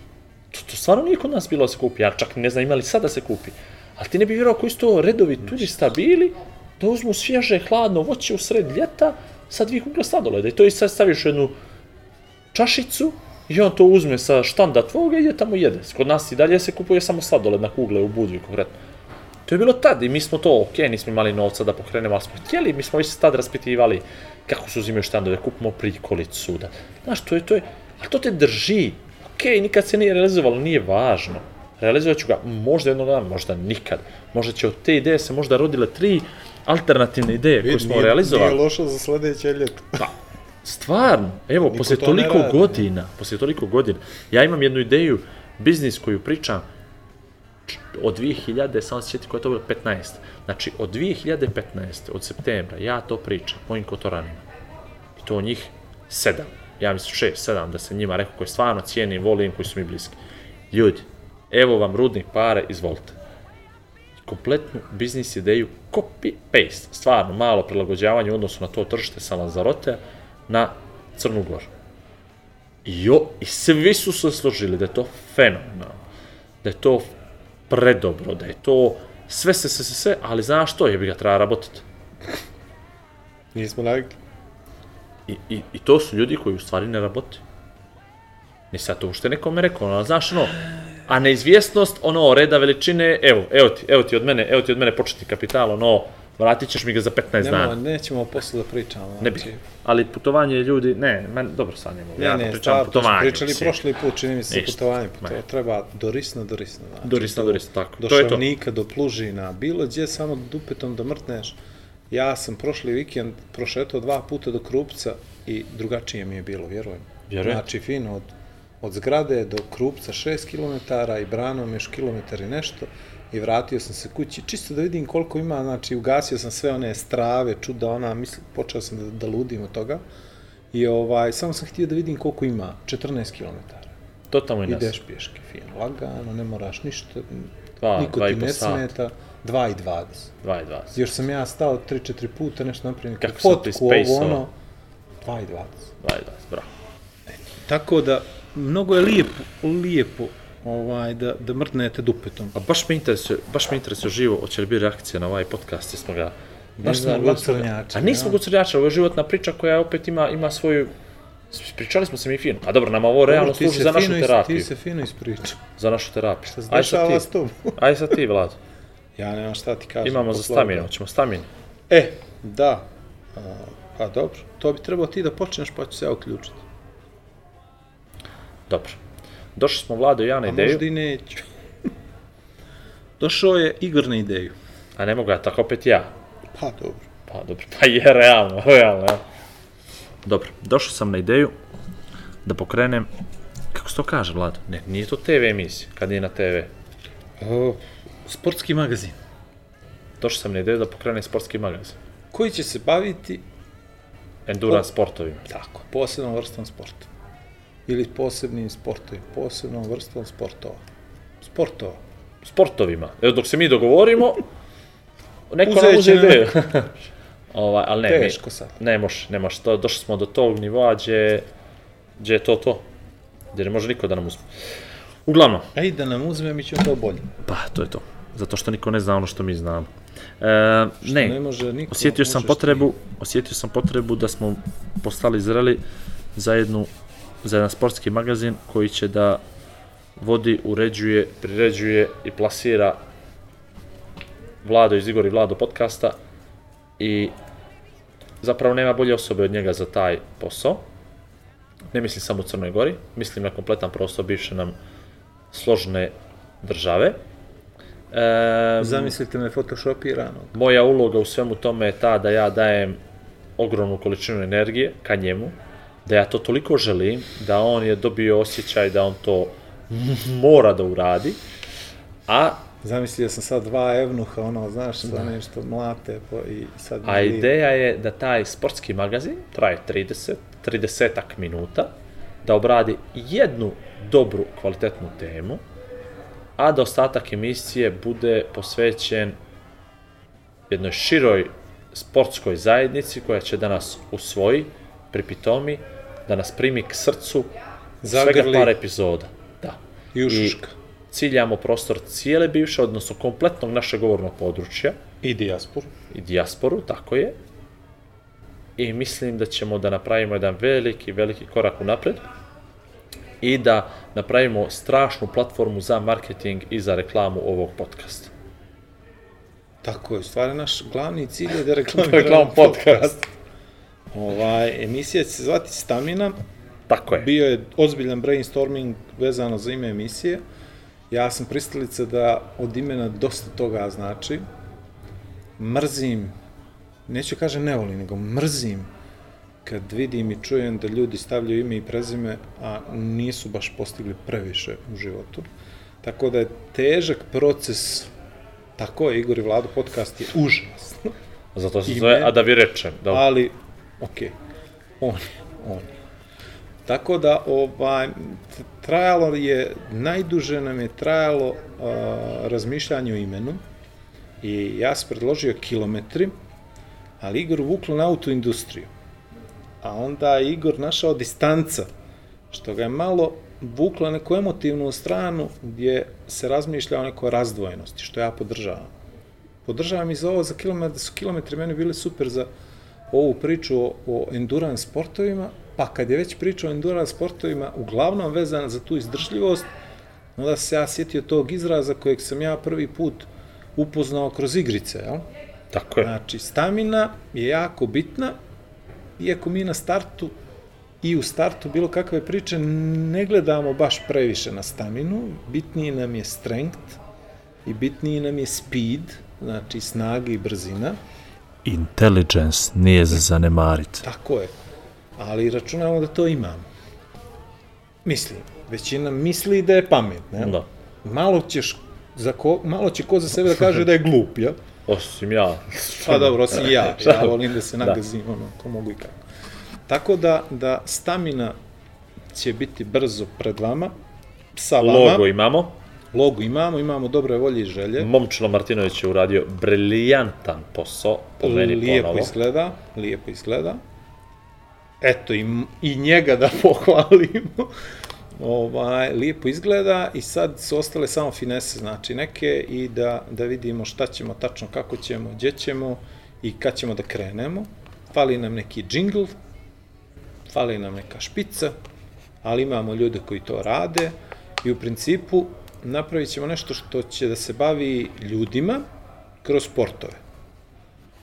To, to stvarno nije kod nas bilo da se kupi, ja čak ne znam imali sad da se kupi. Ali ti ne bi vjerovao koji su to redovi turista bili, da uzmu svježe, hladno voće u sred ljeta sa dvije kugle sladoleda i to i sad staviš u jednu čašicu i on to uzme sa štanda tvoga i ide tamo jede. Kod nas i dalje se kupuje samo sladoled na kugle u Budvi konkretno. To je bilo tad i mi smo to, ok, nismo imali novca da pokrenemo, ali smo htjeli, mi smo već tad raspitivali kako se uzimaju štandove, kupimo prikolicu, da, znaš, to je, to je, ali to te drži, ok, nikad se nije realizovalo, nije važno. Realizovat ću ga možda jednog dana, možda nikad. Možda će od te ideje se možda rodile tri alternativne ideje koje smo nije, realizovali. Nije lošo za sledeće ljeto. Pa, stvarno, evo, Niko poslije to toliko godina, poslije toliko godina, ja imam jednu ideju, biznis koju pričam, od 2000, samo se sjeti koja je to bilo, 15. Znači, od 2015. od septembra, ja to pričam mojim kotoranima. I to njih sedam. Ja mislim šest, sedam, da se njima rekao koji stvarno cijenim, volim, koji su mi bliski. Ljudi, evo vam rudnih pare, izvolite kompletnu biznis ideju copy-paste. Stvarno, malo prilagođavanje u odnosu na to tržište sa Lanzarote na Crnu Goru. Jo, I svi su se složili da je to fenomenalno, da je to predobro, da je to sve, sve, sve, sve, sve ali znaš što, je bi ga treba rabotati. Nismo navikli. I, i, I to su ljudi koji u stvari ne rabotaju. Nisi ja to ušte nekome rekao, ono, znaš ono, a neizvjesnost, ono, reda veličine, evo, evo ti, evo ti od mene, evo ti od mene početni kapital, ono, vratit ćeš mi ga za 15 Nemo, dana. nećemo posle da pričamo. Ne znači. Ali putovanje ljudi, ne, man, dobro sad ne mogu, Ne, ja ne, pričam smo putovanje. pričali mislim. prošli put, čini mi se, Ništa. putovanje. Ma. To treba dorisno, dorisno. Znači, Dorisno, do- dorisno, tako. Do To je to. Šavnika, do Plužina, bilo gdje samo dupetom da mrtneš. Ja sam prošli vikend prošetao dva puta do Krupca i drugačije mi je bilo, vjerujem. Vjerujem. Znači, fino, od, od zgrade do Krupca 6 km i branom još kilometar i nešto i vratio sam se kući, čisto da vidim koliko ima, znači ugasio sam sve one strave, čuda ona, mislim, počeo sam da, da ludim od toga i ovaj, samo sam htio da vidim koliko ima, 14 km. To tamo i nas. Ideš pješke, fino, lagano, ne moraš ništa, Dva, niko dva ti ne sata. smeta, 2 i 20. 2 i 20. Još sam ja stao 3-4 puta, nešto napravio neku Kako fotku, ovo ono. 2 i 20. 2 i 20, bravo. Tako da, mnogo je lijepo, lijepo ovaj, da, da mrdnete dupetom. A baš me interesuje, baš me interesuje živo, hoće li biti reakcija na ovaj podcast, jesmo ga... Baš smo gucrnjači, A nismo ja. gucrnjači, ovo je životna priča koja opet ima, ima svoju... Pričali smo se mi fino. A dobro, nama ovo realno Ti služi za našu fino terapiju. Ti se fino ispričao. Za našu terapiju. Šta se dešava ti. s tobom? Aj sad ti, Vlado. Ja nemam šta ti kažem. Imamo za ovoga. hoćemo staminu. E, da. A, pa dobro, to bi trebao ti da počneš pa ću se ja uključiti. Dobro. Došli smo Vlado i ja na A ideju, možda i neću. Došao je Igor na ideju. a ne mogu ja, tako opet ja. Pa dobro. Pa dobro, pa je realno, realno, ja. Dobro, došao sam na ideju da pokrenem, kako se to kaže, Vlado? Ne, nije to TV emisija, kad nije na TV. O, sportski magazin. Došao sam na ideju da pokrenem sportski magazin. Koji će se baviti Endurance sportovima. tako, posebnom vrstom sporta. Ili posebnim sportovima, posebnom vrstom sportova. Sportova. Sportovima. Evo, dok se mi dogovorimo, neko Uzet nam uze ideju. ovaj, ali ne, Teško sad. ne može, ne može. Došli smo do tog nivoa gdje, gdje je to to. Gdje ne može niko da nam uzme. Uglavnom, Ej, da nam uzme, mi ćemo to bolje. pa, to je to. Zato što niko ne zna ono što mi znamo. E, Ne ne, može niko. osjetio sam potrebu, osjetio sam potrebu da smo postali zreli za jednu za jedan sportski magazin koji će da vodi, uređuje, priređuje i plasira Vlado iz Igor i Vlado podcasta i zapravo nema bolje osobe od njega za taj posao. Ne mislim samo u Crnoj Gori, mislim na kompletan prostor bivše nam složne države. E. Zamislite me photoshopirano. moja uloga u svemu tome je ta da ja dajem ogromnu količinu energije ka njemu, da ja to toliko želim, da on je dobio osjećaj da on to mora da uradi, a, Zamislio sam sad dva evnuha, ono, znaš, da. nešto mlate po, i sad... a ideja je da taj sportski magazin traje 30, 30 minuta, da obradi jednu dobru, kvalitetnu temu, a da ostatak emisije bude posvećen jednoj široj sportskoj zajednici koja će da nas usvoji, pripitomi, da nas primi k srcu svega Zagrli. par epizoda. Da. I ušuška. ciljamo prostor cijele bivše, odnosno kompletnog našeg govornog područja I dijasporu. i dijasporu, tako je. I mislim da ćemo da napravimo jedan veliki, veliki korak u napred i da napravimo strašnu platformu za marketing i za reklamu ovog podcasta. Tako je, stvari naš glavni cilj je da reklamiramo Reklam podcast. Ovaj, emisija će se zvati Stamina. Tako je. Bio je ozbiljan brainstorming vezano za ime emisije. Ja sam pristalica da od imena dosta toga znači. Mrzim, neću kažem ne volim, nego mrzim kad vidim i čujem da ljudi stavljaju ime i prezime, a nisu baš postigli previše u životu. Tako da je težak proces, tako je Igor i Vlado podcast je užasno, Zato se zove, a da vi rečem. Da, ali okej, on on. Tako da, ovaj, trajalo je, najduže nam je trajalo a, razmišljanje o imenu i ja sam predložio kilometri, ali Igor vuklo na autoindustriju. A onda je Igor našao distanca, što ga je malo vuklo na neku emotivnu stranu gdje se razmišlja o nekoj razdvojenosti, što ja podržavam. Podržavam i za ovo za kilometar, da su kilometri meni bili super za ovu priču o, o endurance sportovima, pa kad je već priča o endurance sportovima uglavnom vezana za tu izdržljivost, onda se ja sjetio tog izraza kojeg sam ja prvi put upoznao kroz igrice, jel? tako je. Znači, stamina je jako bitna, iako mi na startu i u startu bilo kakve priče ne gledamo baš previše na staminu, bitniji nam je strength i bitniji nam je speed, znači snaga i brzina, Intelligence nije za zanemariti. tako je, ali računamo da to imamo. Mislim, većina misli da je pametna, jel? Da. Malo ćeš za ko, malo će ko za sebe da kaže da je glup, ja? Osim ja. Pa dobro, osim ja, ja Šalim. volim da se nagazim, ono, ko mogu i kako. Tako da, da stamina će biti brzo pred vama, sa vama, Logo imamo. Logo imamo, imamo dobre volje i želje. Momčilo Martinović je uradio briljantan posao, po meni lijepo ponovo. izgleda, lijepo izgleda. Eto, i, i njega da pohvalimo. Ovaj, lijepo izgleda i sad su ostale samo finese, znači neke i da, da vidimo šta ćemo tačno, kako ćemo, gdje ćemo i kad ćemo da krenemo. Fali nam neki džingl, fali nam neka špica, ali imamo ljude koji to rade i u principu napravit ćemo nešto što će da se bavi ljudima kroz sportove.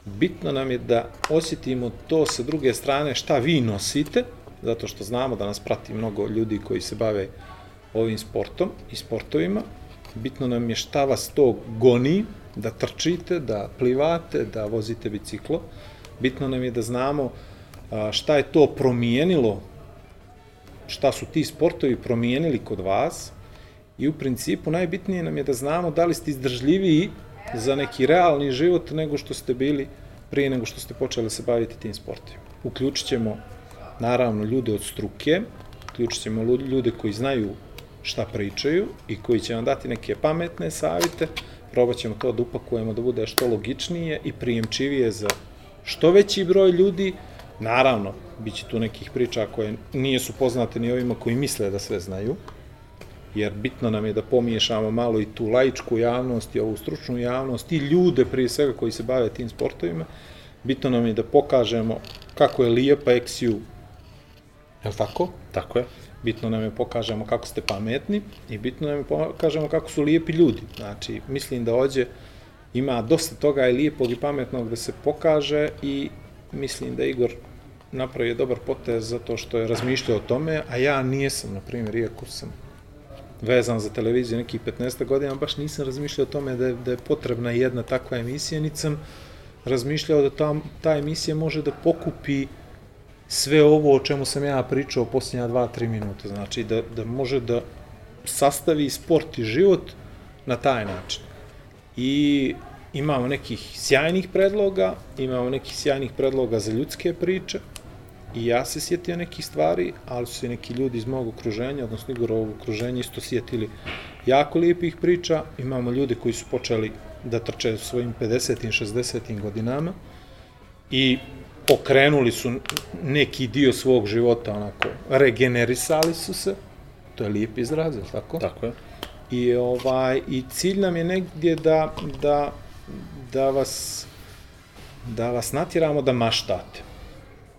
Bitno nam je da osjetimo to sa druge strane šta vi nosite, zato što znamo da nas prati mnogo ljudi koji se bave ovim sportom i sportovima. Bitno nam je šta vas to goni, da trčite, da plivate, da vozite biciklo. Bitno nam je da znamo šta je to promijenilo, šta su ti sportovi promijenili kod vas i u principu najbitnije nam je da znamo da li ste izdržljiviji za neki realni život nego što ste bili prije nego što ste počeli da se baviti tim sportovima. Uključit ćemo naravno ljude od struke, uključit ćemo ljude koji znaju šta pričaju i koji će vam dati neke pametne savjete, probat ćemo to da upakujemo da bude što logičnije i prijemčivije za što veći broj ljudi, naravno, bit će tu nekih priča koje nije su poznate ni ovima koji misle da sve znaju, jer bitno nam je da pomiješamo malo i tu laičku javnost i ovu stručnu javnost i ljude prije svega koji se bave tim sportovima. Bitno nam je da pokažemo kako je lijepa eksiju, je li tako? Tako je. Bitno nam je pokažemo kako ste pametni i bitno nam je pokažemo kako su lijepi ljudi. Znači, mislim da ovdje ima dosta toga i lijepog i pametnog da se pokaže i mislim da Igor napravio dobar potez zato što je razmišljao o tome, a ja nijesam, na primjer, iako sam vezan za televiziju nekih 15 godina, baš nisam razmišljao o tome da je, da je potrebna jedna takva emisija, niti sam razmišljao da ta, ta emisija može da pokupi sve ovo o čemu sam ja pričao posljednja 2-3 minuta. Znači da, da može da sastavi sport i život na taj način. I imamo nekih sjajnih predloga, imamo nekih sjajnih predloga za ljudske priče, I ja se sjetio nekih stvari, ali su se neki ljudi iz mog okruženja, odnosno Igorovog okruženja, isto sjetili jako lijepih priča. Imamo ljude koji su počeli da trče u svojim 50. i 60. godinama i pokrenuli su neki dio svog života, onako, regenerisali su se, to je lijep izraz, je tako? Tako je. I ovaj i cilj nam je negdje da da da vas da vas natjeramo da maštate.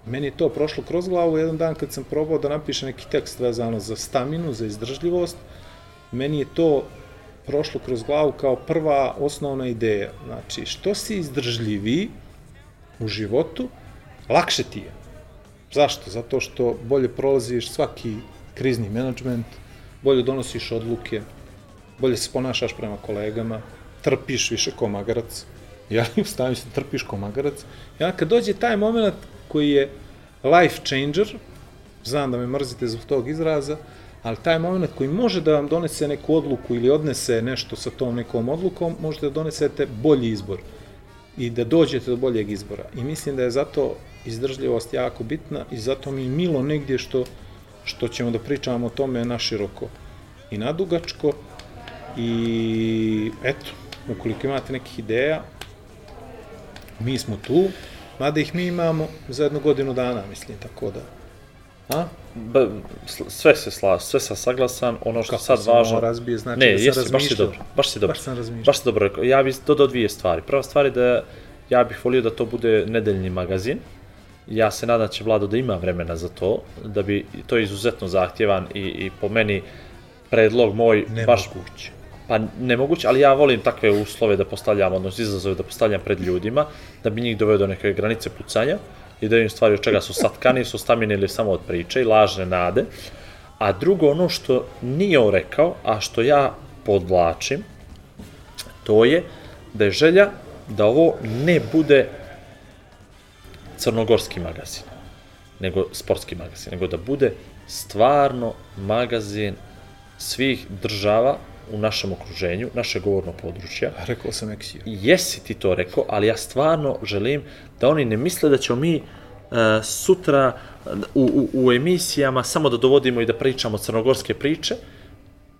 Meni je to prošlo kroz glavu jedan dan kad sam probao da napišem neki tekst vezano za staminu, za izdržljivost. Meni je to prošlo kroz glavu kao prva osnovna ideja. Znači, što si izdržljiviji u životu, lakše ti je. Zašto? Zato što bolje prolaziš svaki krizni menadžment, bolje donosiš odluke, bolje se ponašaš prema kolegama, trpiš više ko ja stavim se trpiš ko magarac. I kad dođe taj moment koji je life changer, znam da me mrzite zbog tog izraza, ali taj moment koji može da vam donese neku odluku ili odnese nešto sa tom nekom odlukom, možete da donesete bolji izbor i da dođete do boljeg izbora. I mislim da je zato izdržljivost jako bitna i zato mi je milo negdje što, što ćemo da pričamo o tome naširoko i nadugačko i eto, ukoliko imate nekih ideja, mi smo tu, mada ih mi imamo za jednu godinu dana, mislim, tako da. A? Ba, sve se sla, sve sam saglasan, ono što Kako sad važno... razbio, znači ne, da sam jesi, baš si dobro, baš si dobro. Baš sam razmišljao. Baš si dobro rekao. Ja bih dodao dvije stvari. Prva stvar je da ja bih volio da to bude nedeljni magazin. Ja se nadam da će Vlado da ima vremena za to, da bi to je izuzetno zahtjevan i, i po meni predlog moj baš Nemoguće. Pa nemoguće, ali ja volim takve uslove da postavljam, odnosno izazove da postavljam pred ljudima, da bi njih doveo do neke granice pucanja i da im stvari od čega su satkani, su stamine ili samo od priče i lažne nade. A drugo, ono što nije on rekao, a što ja podvlačim, to je da je želja da ovo ne bude crnogorski magazin, nego sportski magazin, nego da bude stvarno magazin svih država u našem okruženju, naše govorno područja. Rekao sam eksiju. Jesi ti to rekao, ali ja stvarno želim da oni ne misle da ćemo mi uh, sutra u, u, u emisijama samo da dovodimo i da pričamo crnogorske priče,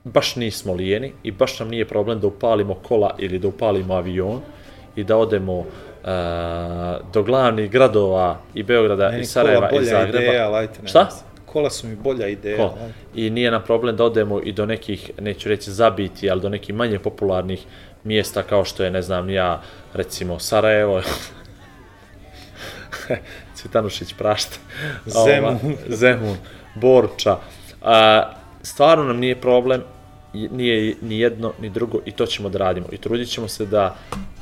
baš nismo lijeni i baš nam nije problem da upalimo kola ili da upalimo avion i da odemo uh, do glavnih gradova i Beograda Meni i Sarajeva i Zagreba. ideja, lajte, Šta? veze. Kola su mi bolja ideja. Ko? lajte. I nije nam problem da odemo i do nekih, neću reći zabiti, ali do nekih manje popularnih mjesta kao što je, ne znam, ja, recimo Sarajevo, Cvitanušić prašta, Zemun. Zemun, Borča. A, stvarno nam nije problem, nije ni jedno ni drugo i to ćemo da radimo. I trudit ćemo se da,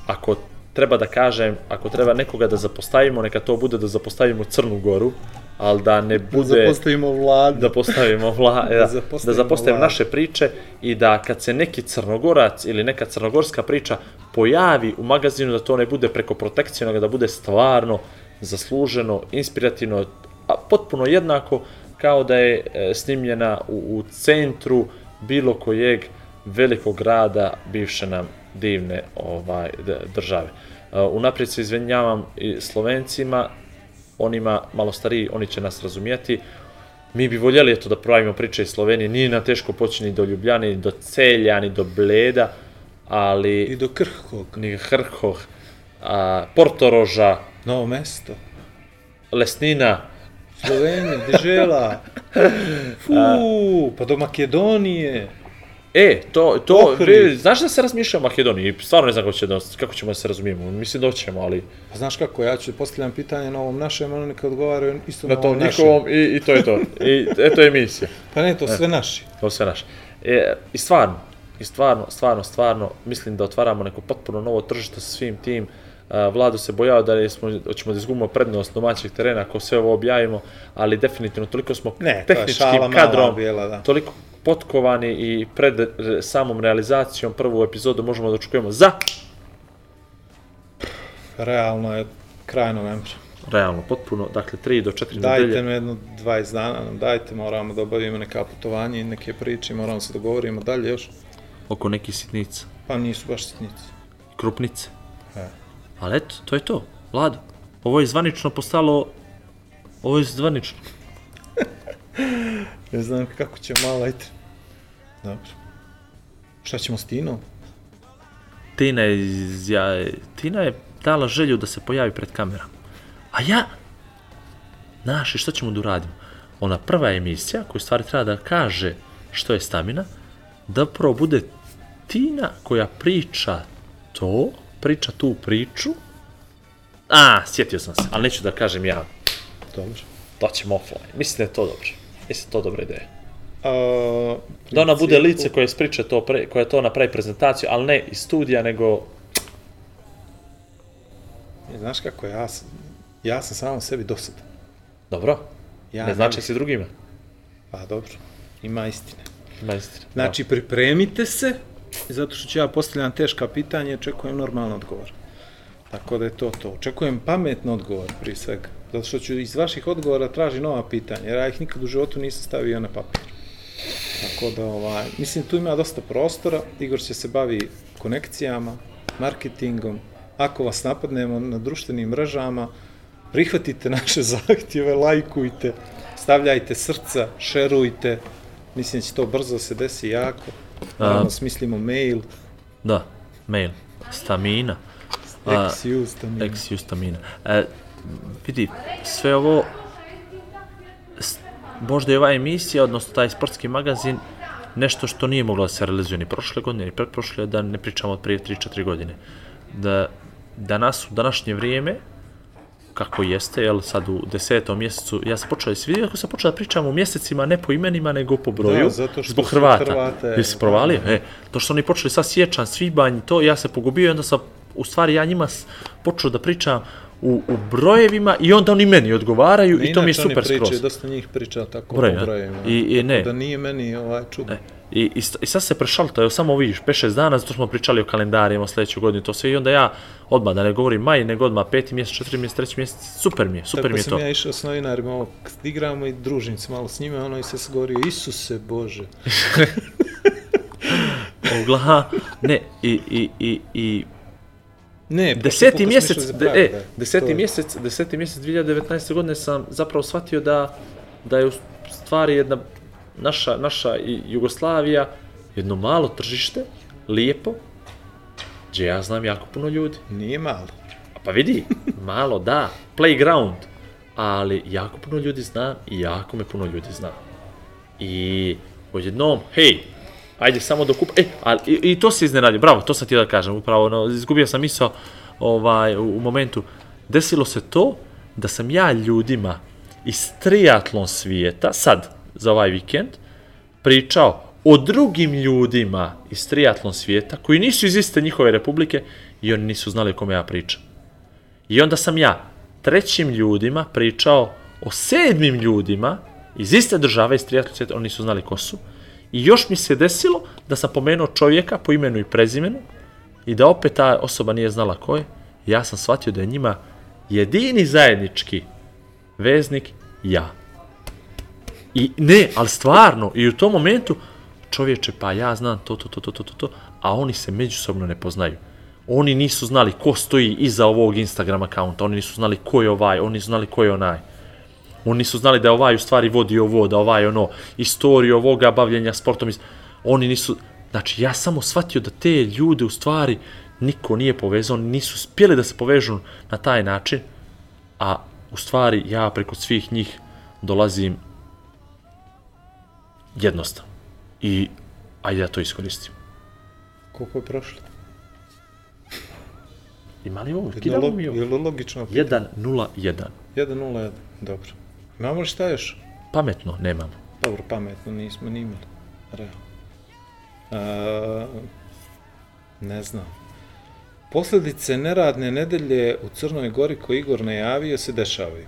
ako treba da kažem, ako treba nekoga da zapostavimo, neka to bude da zapostavimo Crnu Goru, ali da ne bude Zapostavimo vladu. da postavimo vla, da, da zapostavimo zapostavimo vladu. naše priče i da kad se neki crnogorac ili neka crnogorska priča pojavi u magazinu da to ne bude preko protekcije, nego da bude stvarno zasluženo, inspirativno, a potpuno jednako kao da je e, snimljena u, u centru bilo kojeg velikog grada bivše nam divne ovaj države. E, Unaprijed se izvinjavam i Slovencima, onima malo stariji, oni će nas razumijeti. Mi bi voljeli eto da pravimo priče iz Slovenije, nije nam teško poći ni do Ljubljane, ni do Celja, ni do Bleda, ali I do Krhkog. ni Hrhoh, a, Portoroža, Novo mesto. Lesnina, Slovenija, Dežela. Fu, pa do Makedonije. E, to, to, vi, znaš da se razmišlja o Makedoniji? Stvarno ne znam kako, će da, kako ćemo da se razumijemo. Mislim da ćemo, ali Pa znaš kako, ja ću postavljam pitanje na ovom našem, oni neka odgovaraju isto na, na tom njihovom i, i to je to. I eto je emisija. Pa ne, to sve naši. To sve naše. E, I stvarno, i stvarno, stvarno, stvarno, mislim da otvaramo neko potpuno novo tržište sa svim tim. A, Vlado se bojao da smo, hoćemo da izgubimo prednost domaćeg terena ako sve ovo objavimo, ali definitivno toliko smo Ne, tehničkim šala kadrom, bila, da. toliko potkovani i pred re- samom realizacijom prvu epizodu možemo da očekujemo za Realno je kraj novembra. realno, potpuno, dakle 3 do 4 Dajte nedelje. nam jedno 20 dana, nam dajte, moramo da obavimo neka putovanja i neke priče, moramo se dogovorimo dalje još. oko nekih sitnica, Pa nisu baš sitnici. krupnice. E. Ali eto, to je to. Vlado, ovo je zvanično postalo, ovo je zvanično. Ne znam kako će malo, ajte. Dobro. Šta ćemo s Tinom? Tina je, ja, Tina je dala želju da se pojavi pred kamerama. A ja, znaš, i što ćemo da uradimo? Ona prva emisija koju stvari treba da kaže što je stamina, da prvo bude Tina koja priča to, priča tu priču. A, sjetio sam se, ali neću da kažem ja. Dobro. To ćemo offline. Mislim da je to dobro. Mislim da je to dobra ideja. A, Da ona bude principu- lice koje spriča to, pre, koja to napravi prezentaciju, ali ne iz studija, nego Znaš kako, ja sam, ja sam samo sebi dosadan. Dobro, Ja ne znači si drugima. Pa dobro, ima istine. Ima istina. Znači, pripremite se, zato što ću ja postavljam teška pitanja i očekujem normalan odgovor. Tako da je to to. Očekujem pametno odgovor, prije svega. Zato što ću iz vaših odgovora traži nova pitanja, jer ja ih nikad u životu nisam stavio na papir. Tako da, ovaj, mislim, tu ima dosta prostora. Igor će se bavi konekcijama, marketingom. Ako vas napadnemo na društvenim mrežama, prihvatite naše zahtjeve, lajkujte, stavljajte srca, šerujte. Mislim da će to brzo se desi jako. Naravno, smislimo mail, Da, mail. Stamina. A, ex use, tamo. Ex justamina. E, vidi, sve ovo, možda je ova emisija, odnosno taj sportski magazin, nešto što nije moglo da se realizuje ni prošle godine, ni pretprošle, da ne pričamo od prije 3-4 godine. Da danas, u današnje vrijeme, kako jeste, jel, sad u desetom mjesecu, ja sam počeo, jesi vidio kako sam počeo da pričam o mjesecima ne po imenima, nego po broju, Da, zato što zbog Hrvata. Hrvate- Jesi se provalio? E, to što oni počeli sad sjećan, svibanj, to, ja se pogubio i onda sam, u stvari, ja njima počeo da pričam u, u brojevima i onda oni meni odgovaraju i to mi je Inače, super skroz. Dosta njih priča tako Broj, po brojevima. I- i ne. Tako Da nije meni ovaj čudno. I, i, I sad se prešalta, evo samo vidiš, 5-6 dana, zato smo pričali o kalendarima sljedeću godinu, to sve i onda ja odmah, da ne govorim maj, nego odmah peti mjesec, četiri mjesec, treći mjesec, super mi je, super Tako mi je sam to. ja išao s novinarima, ovo, igramo i družim se malo s njima, ono i se govorio, Isuse Bože. Ugla, ne, i, i, i, i Ne, deseti mjesec, de, Prag, e, da, deseti je. mjesec, deseti mjesec 2019. godine sam zapravo shvatio da, da je u stvari jedna naša, naša i Jugoslavija jedno malo tržište, lijepo, gdje ja znam jako puno ljudi. Nije malo. Pa vidi, malo da, playground, ali jako puno ljudi zna i jako me puno ljudi zna. I odjednom, hej, ajde samo do kupa, e, ali, i, i to se iznenadio, bravo, to sam ti da kažem, upravo, no, izgubio sam misao ovaj, u, u momentu, desilo se to da sam ja ljudima iz triatlon svijeta, sad, za ovaj vikend, pričao o drugim ljudima iz triatlon svijeta, koji nisu iz iste njihove republike i oni nisu znali o kome ja pričam. I onda sam ja trećim ljudima pričao o sedmim ljudima iz iste države, iz triatlon svijeta, oni nisu znali ko su. I još mi se desilo da sam pomenuo čovjeka po imenu i prezimenu i da opet ta osoba nije znala ko je. Ja sam shvatio da je njima jedini zajednički veznik ja. I ne, ali stvarno, i u tom momentu, čovječe, pa ja znam to, to, to, to, to, to, to, a oni se međusobno ne poznaju. Oni nisu znali ko stoji iza ovog Instagram akaunta, oni nisu znali ko je ovaj, oni nisu znali ko je onaj. Oni nisu znali da ovaj u stvari vodi ovo, da ovaj ono, istoriju ovoga bavljenja sportom. Oni nisu, znači ja samo shvatio da te ljude u stvari niko nije povezao, nisu spjeli da se povežu na taj način, a u stvari ja preko svih njih dolazim jednostavno. I ajde ja to iskoristim. Koliko je prošlo? Ima li ovo? Kidamo mi ovo? je li logično? 1-0-1. 1.01, dobro. Imamo li šta još? Pametno nemamo. Dobro, pametno nismo ni imali. Realno. A, ne znam. Posljedice neradne nedelje u Crnoj Gori koji Igor najavio se dešavaju.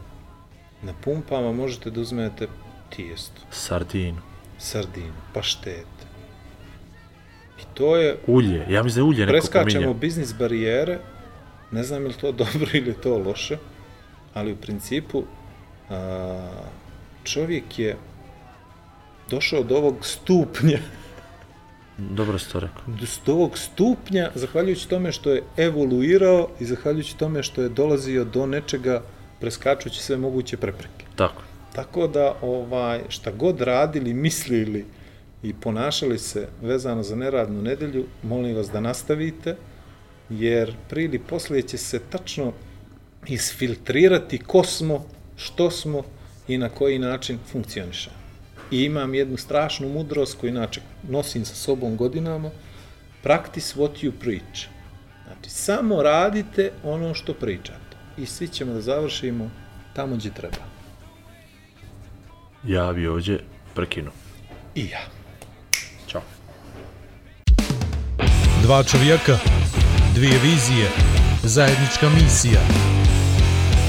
Na pumpama možete da uzmete tijesto, Sardinu. sardinu, paštet. I to je, Ulje. Ja mislim da je ulje neko preskačemo pominje. biznis barijere, ne znam je li to dobro ili to loše, ali u principu čovjek je došao do ovog stupnja Dobro si to rekao. do ovog stupnja, zahvaljujući tome što je evoluirao i zahvaljujući tome što je dolazio do nečega preskačući sve moguće prepreke. Tako. Tako da, ovaj, šta god radili, mislili i ponašali se vezano za neradnu nedelju, molim vas da nastavite, jer prije ili poslije će se tačno isfiltrirati ko smo, što smo i na koji način funkcionišemo. I imam jednu strašnu mudrost koju inače nosim sa sobom godinama, practice what you preach. Znači, samo radite ono što pričate. I svi ćemo da završimo tamo gdje treba. Ja bi ovdje prekinuo. I ja. Ćao. Dva čovjeka, dvije vizije, zajednička misija.